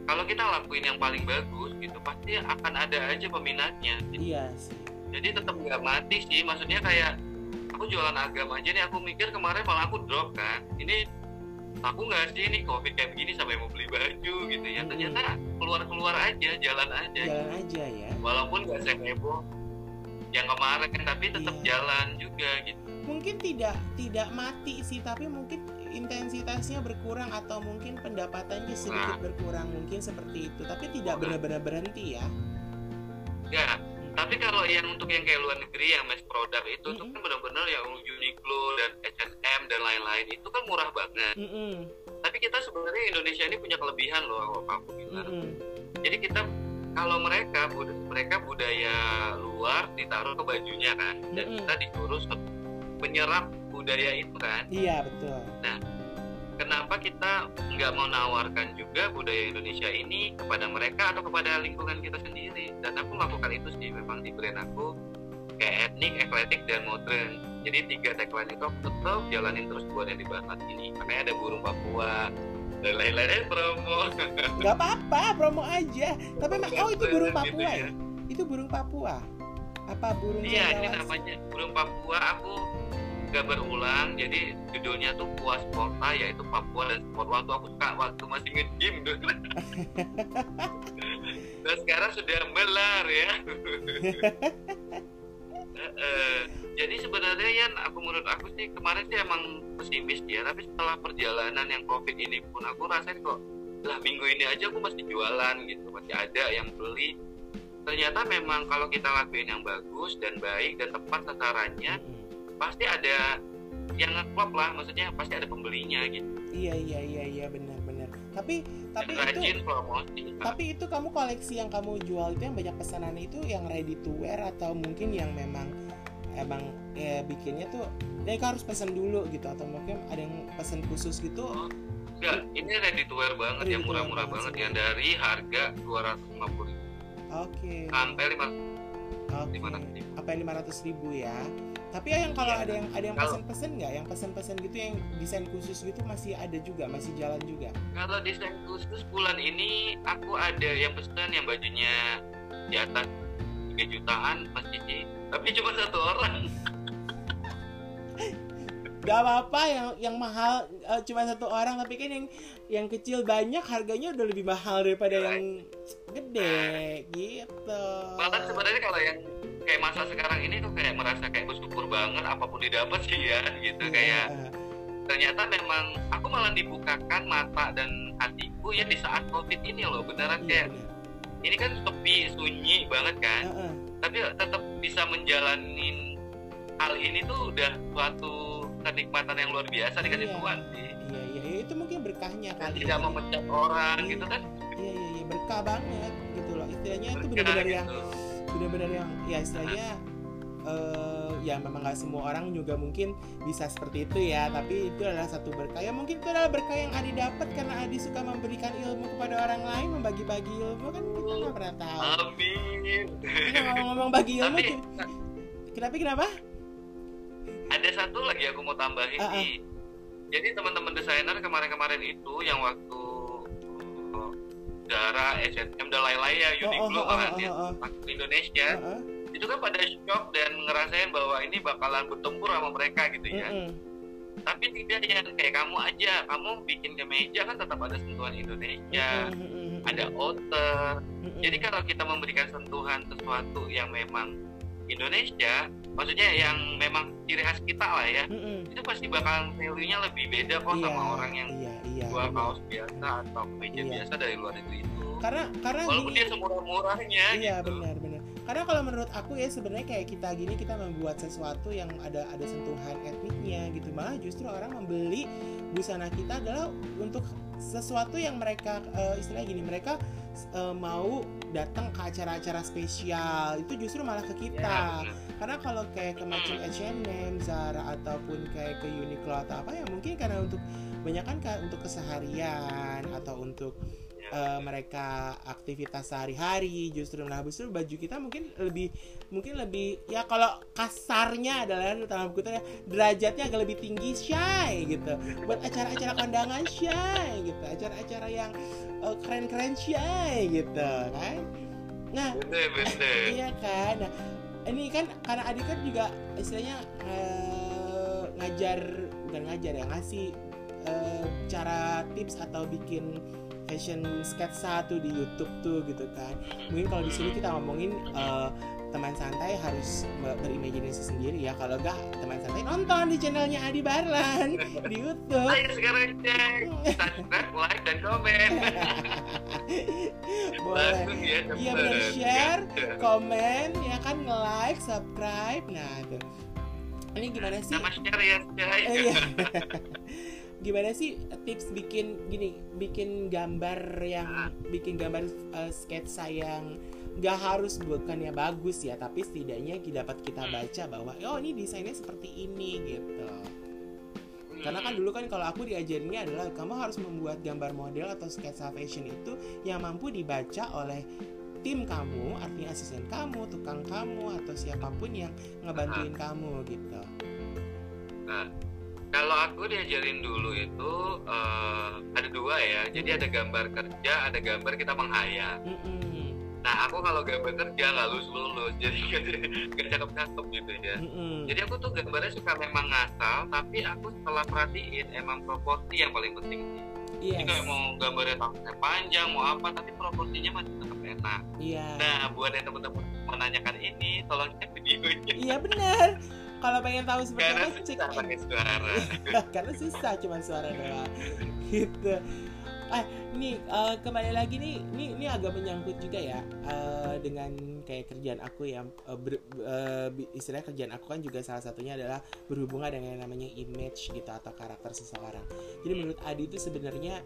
kalau kita lakuin yang paling bagus gitu pasti akan ada aja peminatnya.
Iya sih.
Jadi tetap nggak mati sih maksudnya kayak aku jualan agama aja nih aku mikir kemarin malah aku drop kan. Ini aku nggak sih ini covid kayak begini sampai mau beli baju gitu ya?
Mm-mm.
ternyata keluar keluar aja jalan aja.
Jalan aja ya.
Walaupun nggak seheboh yang kemarin tapi tetap
Iya.
jalan juga gitu
mungkin tidak tidak mati sih tapi mungkin intensitasnya berkurang atau mungkin pendapatannya sedikit berkurang mungkin seperti itu tapi tidak
Nah.
benar-benar berhenti ya
ya tapi kalau yang untuk yang kayak luar negeri yang mass product itu tuh
Mm-mm.
kan benar-benar yang Uniqlo dan H&M dan lain-lain itu kan murah banget
Mm-mm.
tapi kita sebenarnya Indonesia ini punya kelebihan loh apa aku bilang
Mm-mm.
jadi kita kalau mereka bud- mereka budaya luar ditaruh ke bajunya kan dan
Mm-mm.
kita disuruh menyerap budaya itu kan.
Iya betul.
Kenapa kita nggak mau nawarkan juga budaya Indonesia ini kepada mereka atau kepada lingkungan kita sendiri? Dan aku melakukan itu sih memang di brand aku kayak etnik, ekletik dan modern. Jadi tiga tagline itu aku tetap jalanin terus buat yang dibahas ini. Makanya ada burung Papua dan lain-lain eh, promo
nggak apa-apa promo aja tapi emang oh itu burung
Gitu
Papua
ya.
ya itu burung Papua apa burung
Iya, ini namanya burung Papua. Aku gambar ulang. Jadi judulnya tuh Puas Porta, yaitu Papua dan sport. Waktu aku suka waktu masih nge-gym dulu. dan sekarang sudah melar ya. Jadi sebenarnya Yan, aku menurut aku sih kemarin sih emang pesimis ya. Tapi setelah perjalanan yang COVID ini pun aku rasain kok, lah minggu ini aja aku masih jualan gitu, masih ada yang beli. Ternyata memang kalau kita lakuin yang bagus dan baik dan tepat sasarannya,
Mm-mm.
pasti ada yang ngeklop lah maksudnya pasti ada pembelinya gitu
iya iya iya iya benar-benar tapi tapi
rajin
itu
promosi
tapi itu kamu koleksi yang kamu jual itu yang banyak pesanan itu yang ready to wear atau mungkin yang memang emang ya bikinnya tuh ya kau harus pesan dulu gitu atau mungkin ada yang pesan khusus gitu?
Enggak. Ini ready to wear banget
Ready
ya
wear
murah-murah
banget
yang dari harga 250 ribu.
Oke.
Sampai 5
oke.
500 ribu.
Apa yang 500 ribu ya tapi ya yang kalau
Iya.
ada yang ada yang pesan-pesan nggak yang pesan-pesan gitu yang desain khusus gitu masih ada juga masih jalan juga
kalau desain khusus bulan ini aku ada yang pesan yang bajunya di atas 3 jutaan masih sih tapi cuma satu orang
Gak apa-apa yang yang mahal eh, cuma satu orang tapi kan yang yang kecil banyak harganya udah lebih mahal daripada
Iya.
yang gede gitu.
bahkan sebenarnya kalau yang kayak masa sekarang ini tuh kayak merasa kayak bersyukur banget apa pun didapat sih ya gitu
Iya,
kayak ternyata memang aku malah dibukakan mata dan hatiku ya di saat covid ini loh beneran
iya,
kayak
bener.
ini kan sepi sunyi banget kan
Heeh.
tapi tetap bisa menjalanin hal ini tuh udah suatu kenikmatan yang luar biasa dikasih
Iya.
Tuhan sih
Iya iya ya, itu mungkin berkahnya kali.
tidak
ya.
memecat orang gitu kan
Iya iya iya berkah banget gitu loh. Istilahnya itu
Berkah
benar-benar yang
gitu.
Benar-benar yang ya istilahnya eh ya memang nggak semua orang juga mungkin bisa seperti itu ya. Tapi itu adalah satu berkah. Ya mungkin itu adalah berkah yang Adi dapat karena Adi suka memberikan ilmu kepada orang lain membagi-bagi ilmu. Kan kita nggak pernah tahu.
Amin.
Nah, ngomong-ngomong bagi ilmu
tapi
kenapa kenapa?
Ada satu lagi aku mau tambahin
Ah, ah.
nih. Jadi teman-teman desainer kemarin-kemarin itu yang waktu uh, Zara, H&M dan lain-lain ya Uniqlo
oh, oh,
malah
oh,
di
oh, oh.
masuk ke Indonesia.
Heeh,
itu kan pada shock dan ngerasain bahwa ini bakalan bertempur sama mereka gitu ya.
Mm-mm.
tapi tidak ya. Kayak kamu aja. Kamu bikin kemeja kan tetap ada sentuhan Indonesia. Ada outer. Jadi kalau kita memberikan sentuhan sesuatu yang memang Indonesia maksudnya yang memang ciri khas kita lah ya itu pasti bakalan value-nya lebih beda kok
Iya,
sama orang yang
iya benar.
kaos biasa atau kemeja
Iya.
biasa dari luar itu itu.
Karena karena
walaupun
gini-
dia semurah-murahnya
iya
gitu.
benar benar. Karena kalau menurut aku ya sebenarnya kayak kita gini kita membuat sesuatu yang ada ada sentuhan etniknya gitu. Malah justru orang membeli busana kita adalah untuk sesuatu yang mereka eh, istilahnya gini mereka eh, mau datang ke acara-acara spesial. Itu justru malah ke
ya,
kita
benar.
karena kalau kayak ke macam H&M, Zara ataupun kayak ke Uniqlo atau apa ya mungkin karena untuk banyak kan ka- untuk keseharian atau untuk eh, mereka aktivitas sehari-hari justru nah justru baju kita mungkin lebih mungkin lebih ya kalau kasarnya adalah dalam kutip ya, derajatnya agak lebih tinggi shy gitu. Buat acara-acara kondangan shy gitu. Acara-acara yang eh, keren-keren shy gitu kan? Nah
bener bener
iya kan? Nah ini kan karena Adik kan juga istilahnya eh, ngajar bukan ngajar ya ngasih eh, cara tips atau bikin fashion sketsa tuh di YouTube tuh gitu kan. Mungkin kalau di sini kita ngomongin eh, teman santai harus be- berimajinasi sendiri ya. Kalau enggak teman santai nonton di channelnya Adi Barlan di YouTube.
Ayo sekarang cek. Subscribe like dan komen.
boleh.
Ya,
iya
cepet.
benar share
Gak-
komen ya kan? Nge like subscribe. Nah itu ini gimana sih?
Nama share ya, Cai.
Gimana sih tips bikin gini bikin gambar yang bikin gambar eh, sketsa yang nggak harus bukannya bagus ya tapi setidaknya dapat kita baca bahwa oh ini desainnya seperti ini gitu. Karena kan dulu kan kalau aku diajarinnya adalah kamu harus membuat gambar model atau sketsa fashion itu yang mampu dibaca oleh tim kamu artinya asisten kamu tukang kamu atau siapa pun yang ngebantuin kamu gitu.
Nah, kalau aku diajarin dulu itu eh, ada dua ya. Jadi ada gambar kerja, ada gambar kita menghayal.
Mm-mm.
Nah, aku kalau gambar kerja nggak lulus lulus, jadi nggak cakep cakep gitu ya.
Mm-mm.
Jadi aku tuh gambarnya suka memang ngasal, tapi aku setelah perhatiin emang proporsi yang paling penting sih.
Yes.
Jadi kayak mau gambarnya tangannya panjang, mau apa, tapi proporsinya masih tetap enak.
Iya.
Nah, buat yang teman-teman menanyakan ini, tolong cek videonya.
Iya benar. Kalau pengen tahu seperti
Karena
apa cek
susah suara.
karena susah cuma suara doang. gitu. Ah, nih eh, kembali lagi nih, ini ini agak menyangkut juga ya eh, dengan kayak kerjaan aku yang eh, ber- bi- istilahnya kerjaan aku kan juga salah satunya adalah berhubungan dengan yang namanya image gitu atau karakter seseorang. Jadi menurut Adi itu sebenarnya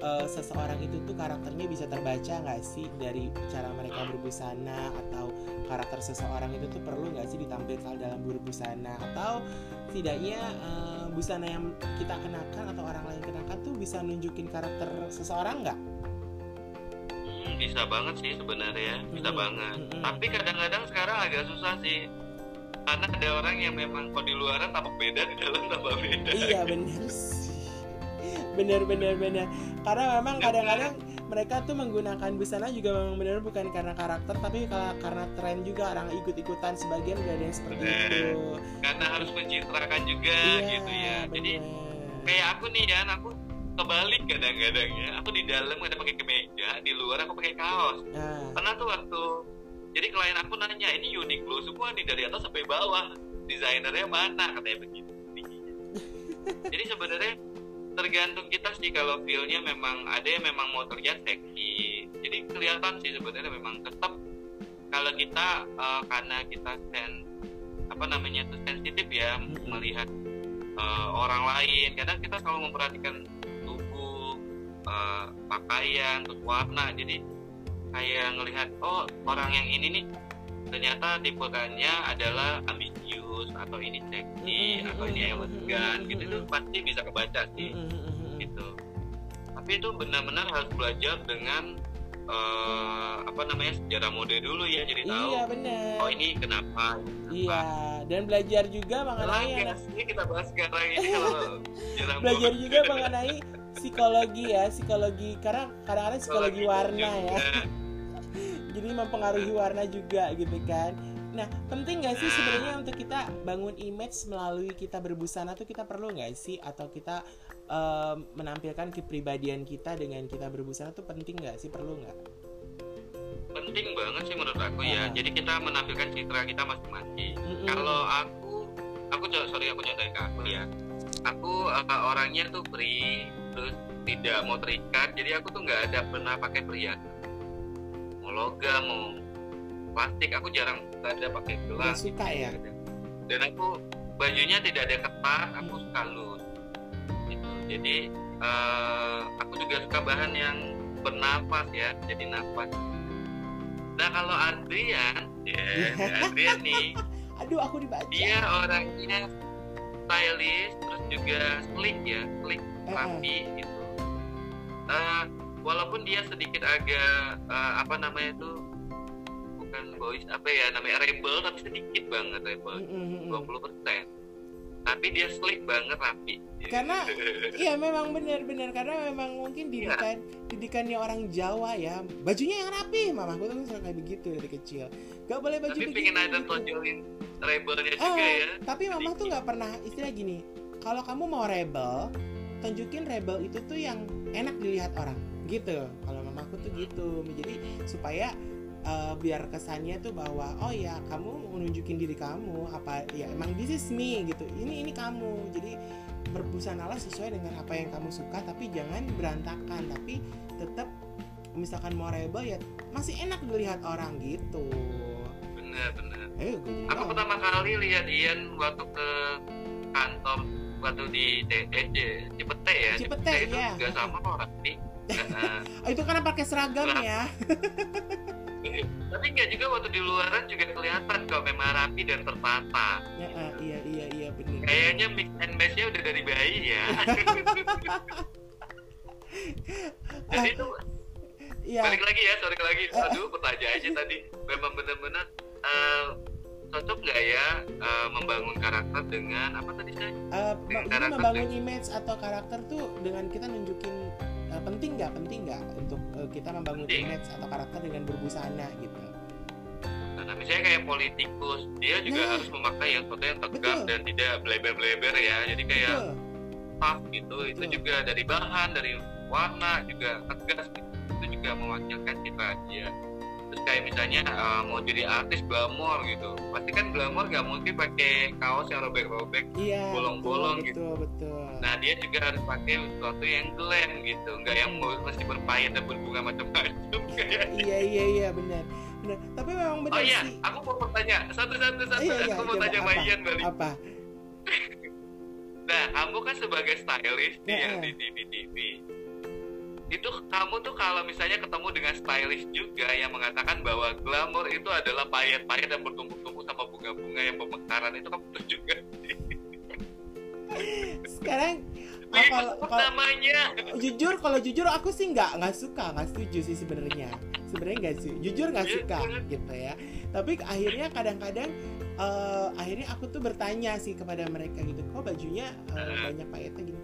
eh, seseorang itu tuh karakternya bisa terbaca nggak sih dari cara mereka berbusana atau karakter seseorang itu tuh perlu nggak sih ditampilkan dalam berbusana atau setidaknya eh, busana yang kita kenakan atau orang lain kenakan tuh bisa nunjukin karakter seseorang nggak?
Hmm, bisa banget sih sebenarnya, bisa
Mm-mm,
banget.
mm-mm.
Tapi kadang-kadang sekarang agak susah sih. Karena ada orang yang memang kalau di luaran tampak beda, di dalam tampak beda.
iya bener sih. bener bener bener karena memang kadang-kadang mereka tuh menggunakan busana juga memang benar bukan karena karakter tapi ka- karena tren juga orang ikut-ikutan sebagian udah ada yang seperti
Bener.
itu
Karena harus mencitrakan juga
iya
gitu ya. Jadi
bener.
kayak aku nih kan, aku kebalik kadang-kadang ya. Aku di dalam ada pakai kemeja, di luar aku pakai kaos.
nah
Pernah tuh waktu jadi klien aku nanya, ini Uniqlo semua nih dari atas sampai bawah. Desainernya mana? Katanya begitu. Jadi sebenarnya tergantung kita sih kalau feel-nya memang ada yang memang mau terlihat seksi. Jadi kelihatan sih sebenarnya memang tetap kalau kita eh, karena kita sen apa namanya tuh sensitif ya melihat eh, orang lain. Kadang kita selalu memperhatikan eh, pakaian, terus warna. Jadi kayak ngelihat oh orang yang ini nih ternyata tipekannya adalah ambisius atau ini seksi
Mm-mm,
atau ini
mm-mm,
elegan
mm-mm,
gitu. Itu pasti bisa kebaca sih gitu. Tapi itu benar-benar harus belajar dengan eh, apa namanya sejarah mode dulu ya jadi tahu
iya bener
oh ini kenapa
iya dan belajar juga mengenai
Lagi
yang
ini kita bahas sekarang ini kalau
belajar juga mengenai psikologi ya psikologi. Karena kadang-kadang psikologi warna ya. jadi mempengaruhi warna juga gitu kan. Nah penting nggak sih sebenarnya untuk kita bangun image melalui kita berbusana tuh kita perlu nggak sih? Atau kita em, menampilkan kepribadian kita dengan kita berbusana tuh penting nggak sih? Perlu nggak?
Penting banget sih menurut aku ya.
Ah.
jadi kita menampilkan citra kita masing-masing.
Mm-mm.
kalau aku aku sorry aku contohin ke aku ya. Aku uh, orangnya tuh free terus tidak mau terikat jadi aku tuh nggak ada pernah pakai perhiasan mau logam mau plastik aku jarang nggak ada pakai gelang
suka ya?
Dan aku bajunya tidak ada ketat aku suka loose gitu. Jadi uh, aku juga suka bahan yang bernafas ya jadi nafas nah kalau Adrian ya Adrian nih.
Aduh aku dibaca.
Dia orangnya stylish terus juga slick ya slick
Eh, eh.
rapi gitu. Eh, walaupun dia sedikit agak eh, apa namanya itu bukan boys apa ya namanya rebel tapi sedikit banget rebel.
Mm-mm, mm-mm.
20% tapi dia slick banget rapi.
Karena- Iya memang benar-benar karena memang mungkin didikan didikannya orang Jawa ya bajunya yang rapi mamaku tuh suka kayak begitu dari kecil. Gak boleh baju
tapi
begitu
pengen ada tonjolin rebelnya
Ah,
juga ya
tapi mama tuh nggak pernah istilah gini kalau kamu mau rebel tunjukin rebel itu tuh yang enak dilihat orang gitu. Kalau mamaku tuh gitu. Jadi supaya eh, biar kesannya tuh bahwa oh ya kamu mau nunjukin diri kamu apa ya emang this is me gitu. Ini ini kamu. Jadi berbusanalah sesuai dengan apa yang kamu suka tapi jangan berantakan. Tapi tetap misalkan mau rebel ya masih enak dilihat orang gitu.
Bener bener.
Ayo,
aku
tahu.
pertama kali lihat Ian waktu ke kantor waktu di TEC Cipete ya?
Cipete,
itu
iya.
juga sama kok Raffi Nah,
Oh, itu karena pakai seragam
Lah.
ya.
Tapi nggak juga waktu di luaran juga kelihatan kok memang rapi dan tertata.
Ya, ah, iya iya iya bener.
Kayaknya mix and match-nya udah dari bayi ya. Jadi itu
Iya.
balik lagi ya sorry lagi.
Eh.
aduh pertanyaannya tadi. Memang benar-benar eh, cocok nggak ya eh, membangun karakter dengan apa tadi saya
Eh,
Dengan karakter
membangun image atau karakter tuh dengan kita nunjukin eh, penting nggak penting nggak untuk eh, kita membangun
Penting.
image atau karakter dengan berbusana gitu
nah misalnya kayak politikus dia juga
Nah.
harus memakai yang foto yang tegang
Betul.
dan tidak bleber-bleber ya jadi kayak
betul
tough gitu itu
Betul.
juga dari bahan dari warna juga tegas gitu. itu juga mewakilkan sifat dia terus kayak misalnya eh, mau jadi artis glamor gitu. Pasti kan glamor nggak mungkin pakai kaos yang robek-robek
iya
Bolong-bolong
betul, betul betul.
Nah dia juga harus pakai sesuatu yang glam gitu. Nggak yang mesti berpayet dan berbunga macam-macam kayak
iya iya iya benar. Benar. Tapi memang benar
oh iya
sih.
aku mau bertanya. Satu satu satu.
Iya, iya,
aku mau tanya
apa?
Ian balik.
Apa?
Nah, kamu kan sebagai stylist nih
Iya,
yang
iya.
di TV-TV. Itu kamu tuh kalau misalnya ketemu dengan stylist juga yang mengatakan bahwa glamour itu adalah payet-payet dan bertumpuk-tumpuk sama bunga-bunga yang pemekaran itu kamu setuju nggak?
sekarang ah, kalau
sebut
kalau
namanya.
jujur kalau jujur aku sih nggak nggak suka nggak setuju sih sebenarnya sebenarnya nggak sih jujur nggak
Iya,
suka
iya.
gitu ya tapi akhirnya kadang-kadang eh, akhirnya aku tuh bertanya sih kepada mereka gitu kok bajunya
Hmm.
banyak payetnya gini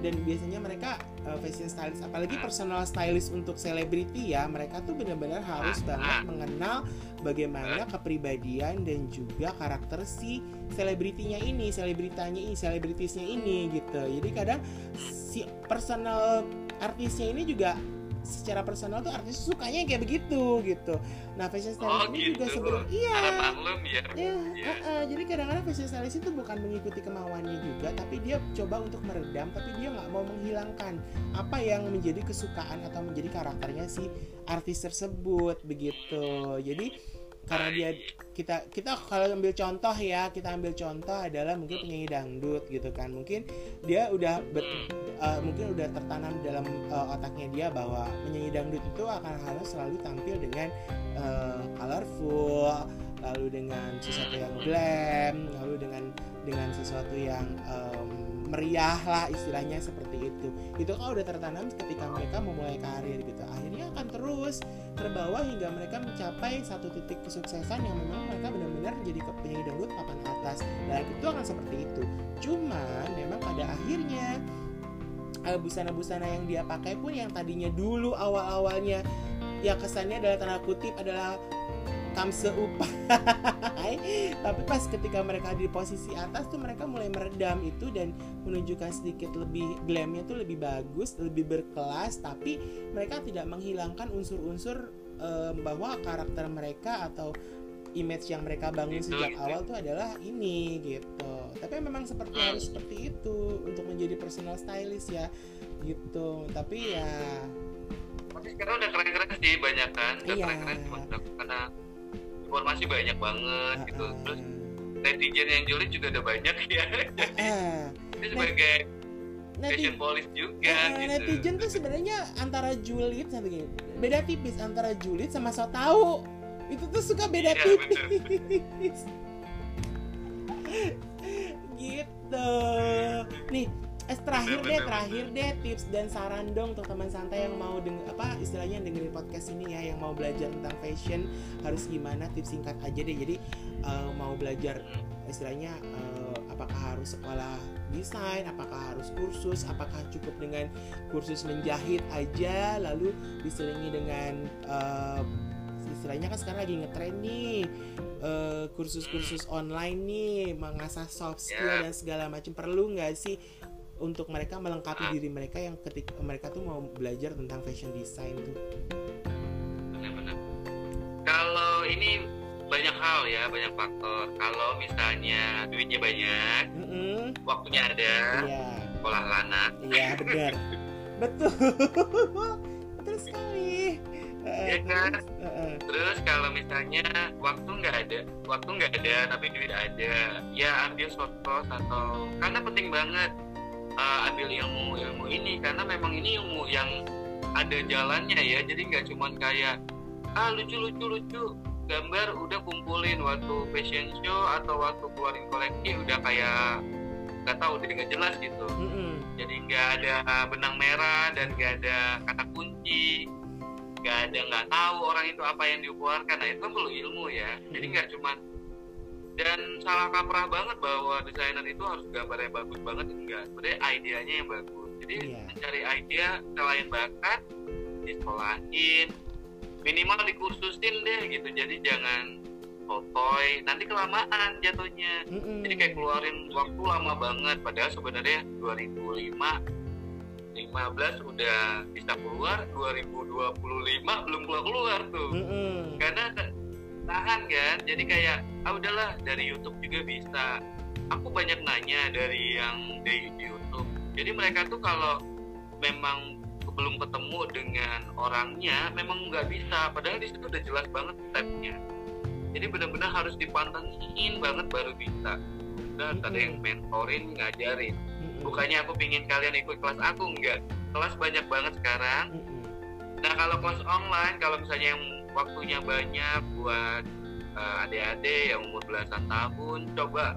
dan biasanya mereka eh, fashion stylist apalagi
Hmm.
personal stylist untuk selebriti ya mereka tuh benar-benar harus
Hmm.
banget mengenal bagaimana kepribadian dan juga karakter si selebritinya ini selebritannya ini selebritisnya ini gitu jadi kadang si personal artisnya ini juga secara personal tuh artis sukanya kayak begitu gitu nah fashion stylist
Oh,
ini juga
gitu.
sebenarnya iya
Ada maklum ya.
Iya,
Iya.
uh-uh. jadi kadang-kadang fashion stylist itu bukan mengikuti kemauannya juga, tapi dia coba untuk meredam, tapi dia nggak mau menghilangkan apa yang menjadi kesukaan atau menjadi karakternya si artis tersebut begitu. Jadi karena dia kita kita kalau ambil contoh ya, kita ambil contoh adalah mungkin penyanyi dangdut gitu kan, mungkin dia udah ber-
Hmm.
uh, mungkin udah tertanam dalam uh, otaknya dia bahwa penyanyi dangdut itu akan harus selalu tampil dengan uh, colorful, lalu dengan sesuatu yang glam, lalu dengan dengan sesuatu yang um, meriah lah istilahnya seperti itu. Itu kan udah tertanam ketika mereka memulai karir gitu. Akhirnya akan terus terbawa hingga mereka mencapai satu titik kesuksesan yang memang mereka benar-benar ke- penyanyi dangdut papan atas. Dan itu akan seperti itu. Cuman memang pada akhirnya eh, busana-busana yang dia pakai pun yang tadinya dulu awal-awalnya ya kesannya adalah tanda kutip adalah kamse upai tapi pas ketika mereka di posisi atas tuh mereka mulai meredam itu dan menunjukkan sedikit lebih glamnya tuh lebih bagus lebih berkelas tapi mereka tidak menghilangkan unsur-unsur eh, bahwa karakter mereka atau image yang mereka bangun
Gitu,
sejak
gitu.
awal tuh adalah ini gitu tapi memang seperti
Hmm.
harus seperti itu untuk menjadi personal stylist ya gitu tapi ya
Tapi sekarang udah keren-keren sih banyak kan. Udah
Iya.
keren-keren cuma karena informasi banyak banget gitu.
ah,
Terus netizen yang julid juga udah banyak ya.
ah, ah.
Ini sebagai
Neti-
fashion police juga
eh,
gitu.
netizen tuh sebenarnya antara julid sama gini beda tipis antara julid sama so tahu itu tuh suka beda
Iya,
tipis gitu nih eh, terakhir
Bener,
deh
bener,
terakhir deh tips dan saran dong untuk teman santai yang mau deng apa istilahnya dengerin podcast ini ya yang mau belajar tentang fashion harus gimana? Tips singkat aja deh. Jadi eh, mau belajar istilahnya eh, apakah harus sekolah desain, apakah harus kursus, apakah cukup dengan kursus menjahit aja, lalu diselingi dengan eh, istilahnya kan sekarang lagi ngetren nih eh, kursus-kursus online nih mengasah soft skill
Ya.
dan segala macam perlu nggak sih untuk mereka melengkapi
Ah.
diri mereka yang ketika mereka tuh mau belajar tentang fashion design tuh
Benar-benar. Kalau ini banyak hal ya, banyak faktor. Kalau misalnya duitnya banyak,
Mm-mm.
waktunya ada,
Iya.
sekolah lana
iya benar betul betul sekali
Iya kan? Terus kalau misalnya waktu nggak ada, waktu nggak ada tapi duit ada, ya ambil short course atau karena penting banget uh, ambil ilmu ilmu ini. Karena memang ini ilmu yang ada jalannya ya, jadi nggak cuma kayak ah lucu lucu lucu. Gambar udah kumpulin waktu fashion show atau waktu keluarin koleksi udah kayak nggak tahu udah nggak jelas gitu. Mm -hmm. Jadi nggak ada benang merah dan nggak ada kata kunci. Nggak ada nggak tahu orang itu apa yang dikeluarkan nah itu perlu ilmu ya. Jadi nggak cuma dan salah kaprah banget bahwa desainer itu harus gambarnya bagus banget enggak sebenarnya idenya yang bagus jadi yeah. mencari ide selain bakat disekolahin minimal dikursusin deh gitu jadi jangan sotoy nanti kelamaan jatuhnya mm -mm. jadi kayak keluarin waktu lama banget padahal sebenarnya 2005 2015 udah bisa keluar 2025 belum keluar keluar tuh mm -hmm. karena tahan kan. Jadi kayak ah udahlah dari YouTube juga bisa. Aku banyak nanya dari yang di YouTube. Jadi mereka tuh kalau memang belum ketemu dengan orangnya memang nggak bisa. Padahal di situ udah jelas banget stepnya. Jadi benar-benar harus dipantengin banget baru bisa. Udah -hmm. ada yang mentorin ngajarin. Bukannya aku pingin kalian ikut kelas aku enggak kelas banyak banget sekarang. Nah kalau kelas online kalau misalnya yang waktunya banyak buat uh, adik-adik yang umur belasan tahun coba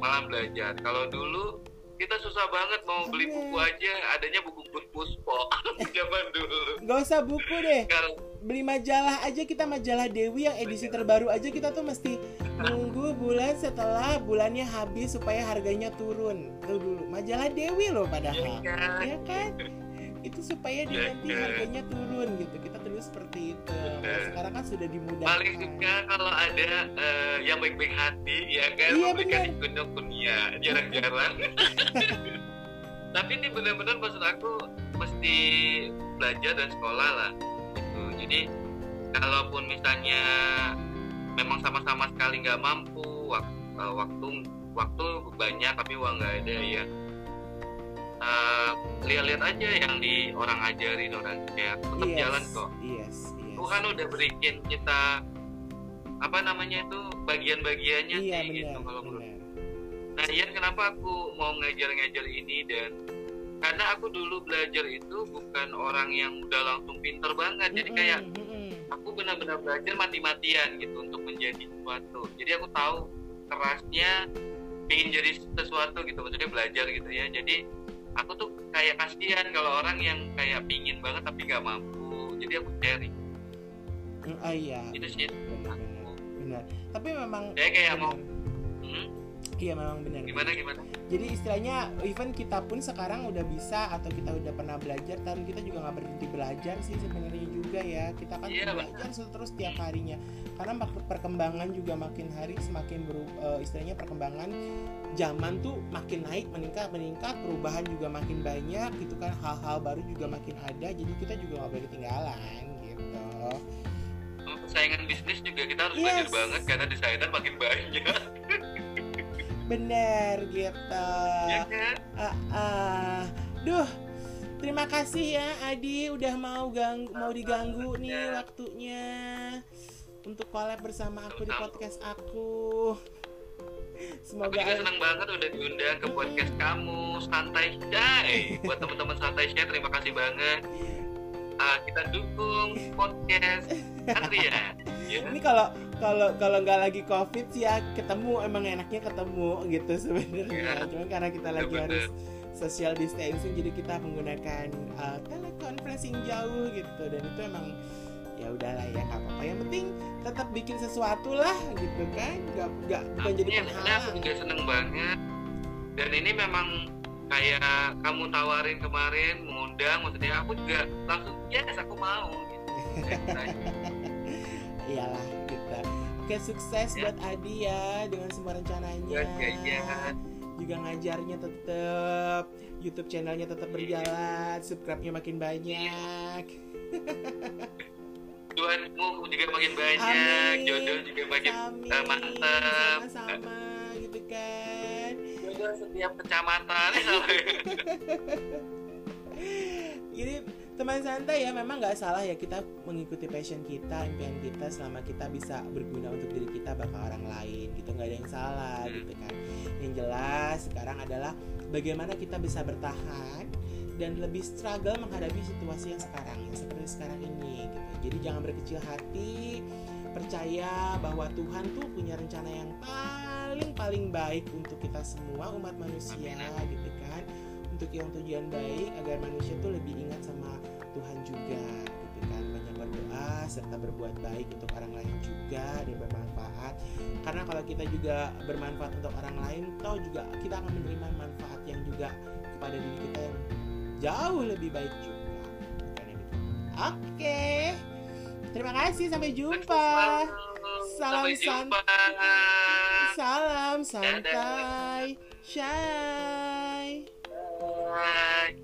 malam belajar. Kalau dulu kita susah banget mau beli buku aja adanya buku puspo. Zaman dulu.
Nggak usah buku deh. Kalo... beli majalah aja kita majalah Dewi yang edisi terbaru aja kita tuh mesti nunggu bulan setelah bulannya habis supaya harganya turun. Tuh dulu majalah Dewi loh padahal. Ya kan, ya kan? Itu supaya dia nanti harganya turun gitu. Kita terus seperti itu. Nah, sekarang kan sudah dimudahkan.
Paling suka kalau ada uh, yang baik-baik hati ya kan? Iya, memberikan ikut dunia. Jarang-jarang. Tapi ini benar-benar maksud aku mesti belajar dan sekolah lah gitu. Jadi kalaupun misalnya memang sama-sama sekali nggak mampu waktu, uh, waktu waktu banyak tapi uang nggak ada ya uh, lihat-lihat aja yang di orang ajarin orang kayak tetap yes, jalan kok. yes, yes. Tuhan udah berikin kita apa namanya itu bagian-bagiannya iya, sih bener, gitu kalau menurut nah Ian kenapa aku mau ngajar-ngajar ini dan karena aku dulu belajar itu bukan orang yang udah langsung pinter banget. Jadi kayak aku benar-benar belajar mati-matian gitu untuk menjadi sesuatu. Jadi aku tahu kerasnya ingin jadi sesuatu gitu maksudnya belajar gitu ya. Jadi aku tuh kayak kasihan kalau orang yang kayak pingin banget tapi nggak mampu jadi aku sharing.
Ah, iya.
Itu sih.
Benar, benar. tapi memang
saya kayak mau
hmm? iya memang benar.
Gimana gimana?
Jadi istilahnya even kita pun sekarang udah bisa atau kita udah pernah belajar tapi kita juga nggak berhenti belajar sih sebenarnya juga ya. Kita kan yeah, belajar terus tiap harinya. Karena perkembangan juga makin hari semakin ber, uh, istilahnya perkembangan zaman tuh makin naik meningkat meningkat perubahan juga makin banyak gitu kan. Hal-hal baru juga makin ada jadi kita juga nggak boleh ketinggalan gitu.
Persaingan bisnis juga kita harus yes. belajar banget karena desainer makin banyak.
Bener gitu. Ya kan? Uh, uh. duh terima kasih ya Adi udah mau gang mau diganggu nih waktunya untuk collab bersama aku di podcast aku
Semoga aku juga senang banget udah diundang ke podcast kamu santai shy. Buat teman-teman santai shy terima kasih banget. Uh, kita dukung podcast Andrea.
Ya. Ini kalau kalau kalau nggak lagi covid sih ya ketemu emang enaknya ketemu gitu sebenarnya. Ya. Cuma karena kita lagi ya, harus social distancing jadi kita menggunakan uh, teleconferencing jauh gitu. Dan itu emang ya udahlah ya nggak apa-apa. Yang penting tetap bikin sesuatu lah gitu kan. Nggak nggak bukan jadi
penghalang aku juga seneng banget. Dan ini memang kayak kamu tawarin kemarin mengundang maksudnya aku juga langsung yes aku mau. Gitu.
iyalah gitu. Oke sukses ya. buat Adi ya dengan semua rencananya. Ya, ya, ya. Juga ngajarnya tetap YouTube channelnya tetap berjalan subscribe-nya makin banyak
Tuhanmu juga makin banyak, Amin. jodoh juga makin Amin. mantap.
Sama-sama gitu kan.
Jodoh setiap kecamatan
jadi teman santai ya memang nggak salah ya kita mengikuti passion kita impian kita selama kita bisa berguna untuk diri kita bakal orang lain gitu nggak ada yang salah
Hmm.
gitu kan. Yang jelas sekarang adalah bagaimana kita bisa bertahan dan lebih struggle menghadapi situasi yang sekarang yang seperti sekarang ini gitu. Jadi jangan berkecil hati percaya bahwa Tuhan tuh punya rencana yang paling paling baik untuk kita semua umat manusia gitu kan untuk yang tujuan baik agar manusia tuh lebih ingat sama Tuhan juga gitu kan. Banyak berdoa serta berbuat baik untuk orang lain juga dan bermanfaat. Karena kalau kita juga bermanfaat untuk orang lain toh juga kita akan menerima manfaat yang juga kepada diri kita yang jauh lebih baik juga. Oke. Terima kasih sampai jumpa.
Sampai
Salam
jumpa.
salam santai. Shy Bye.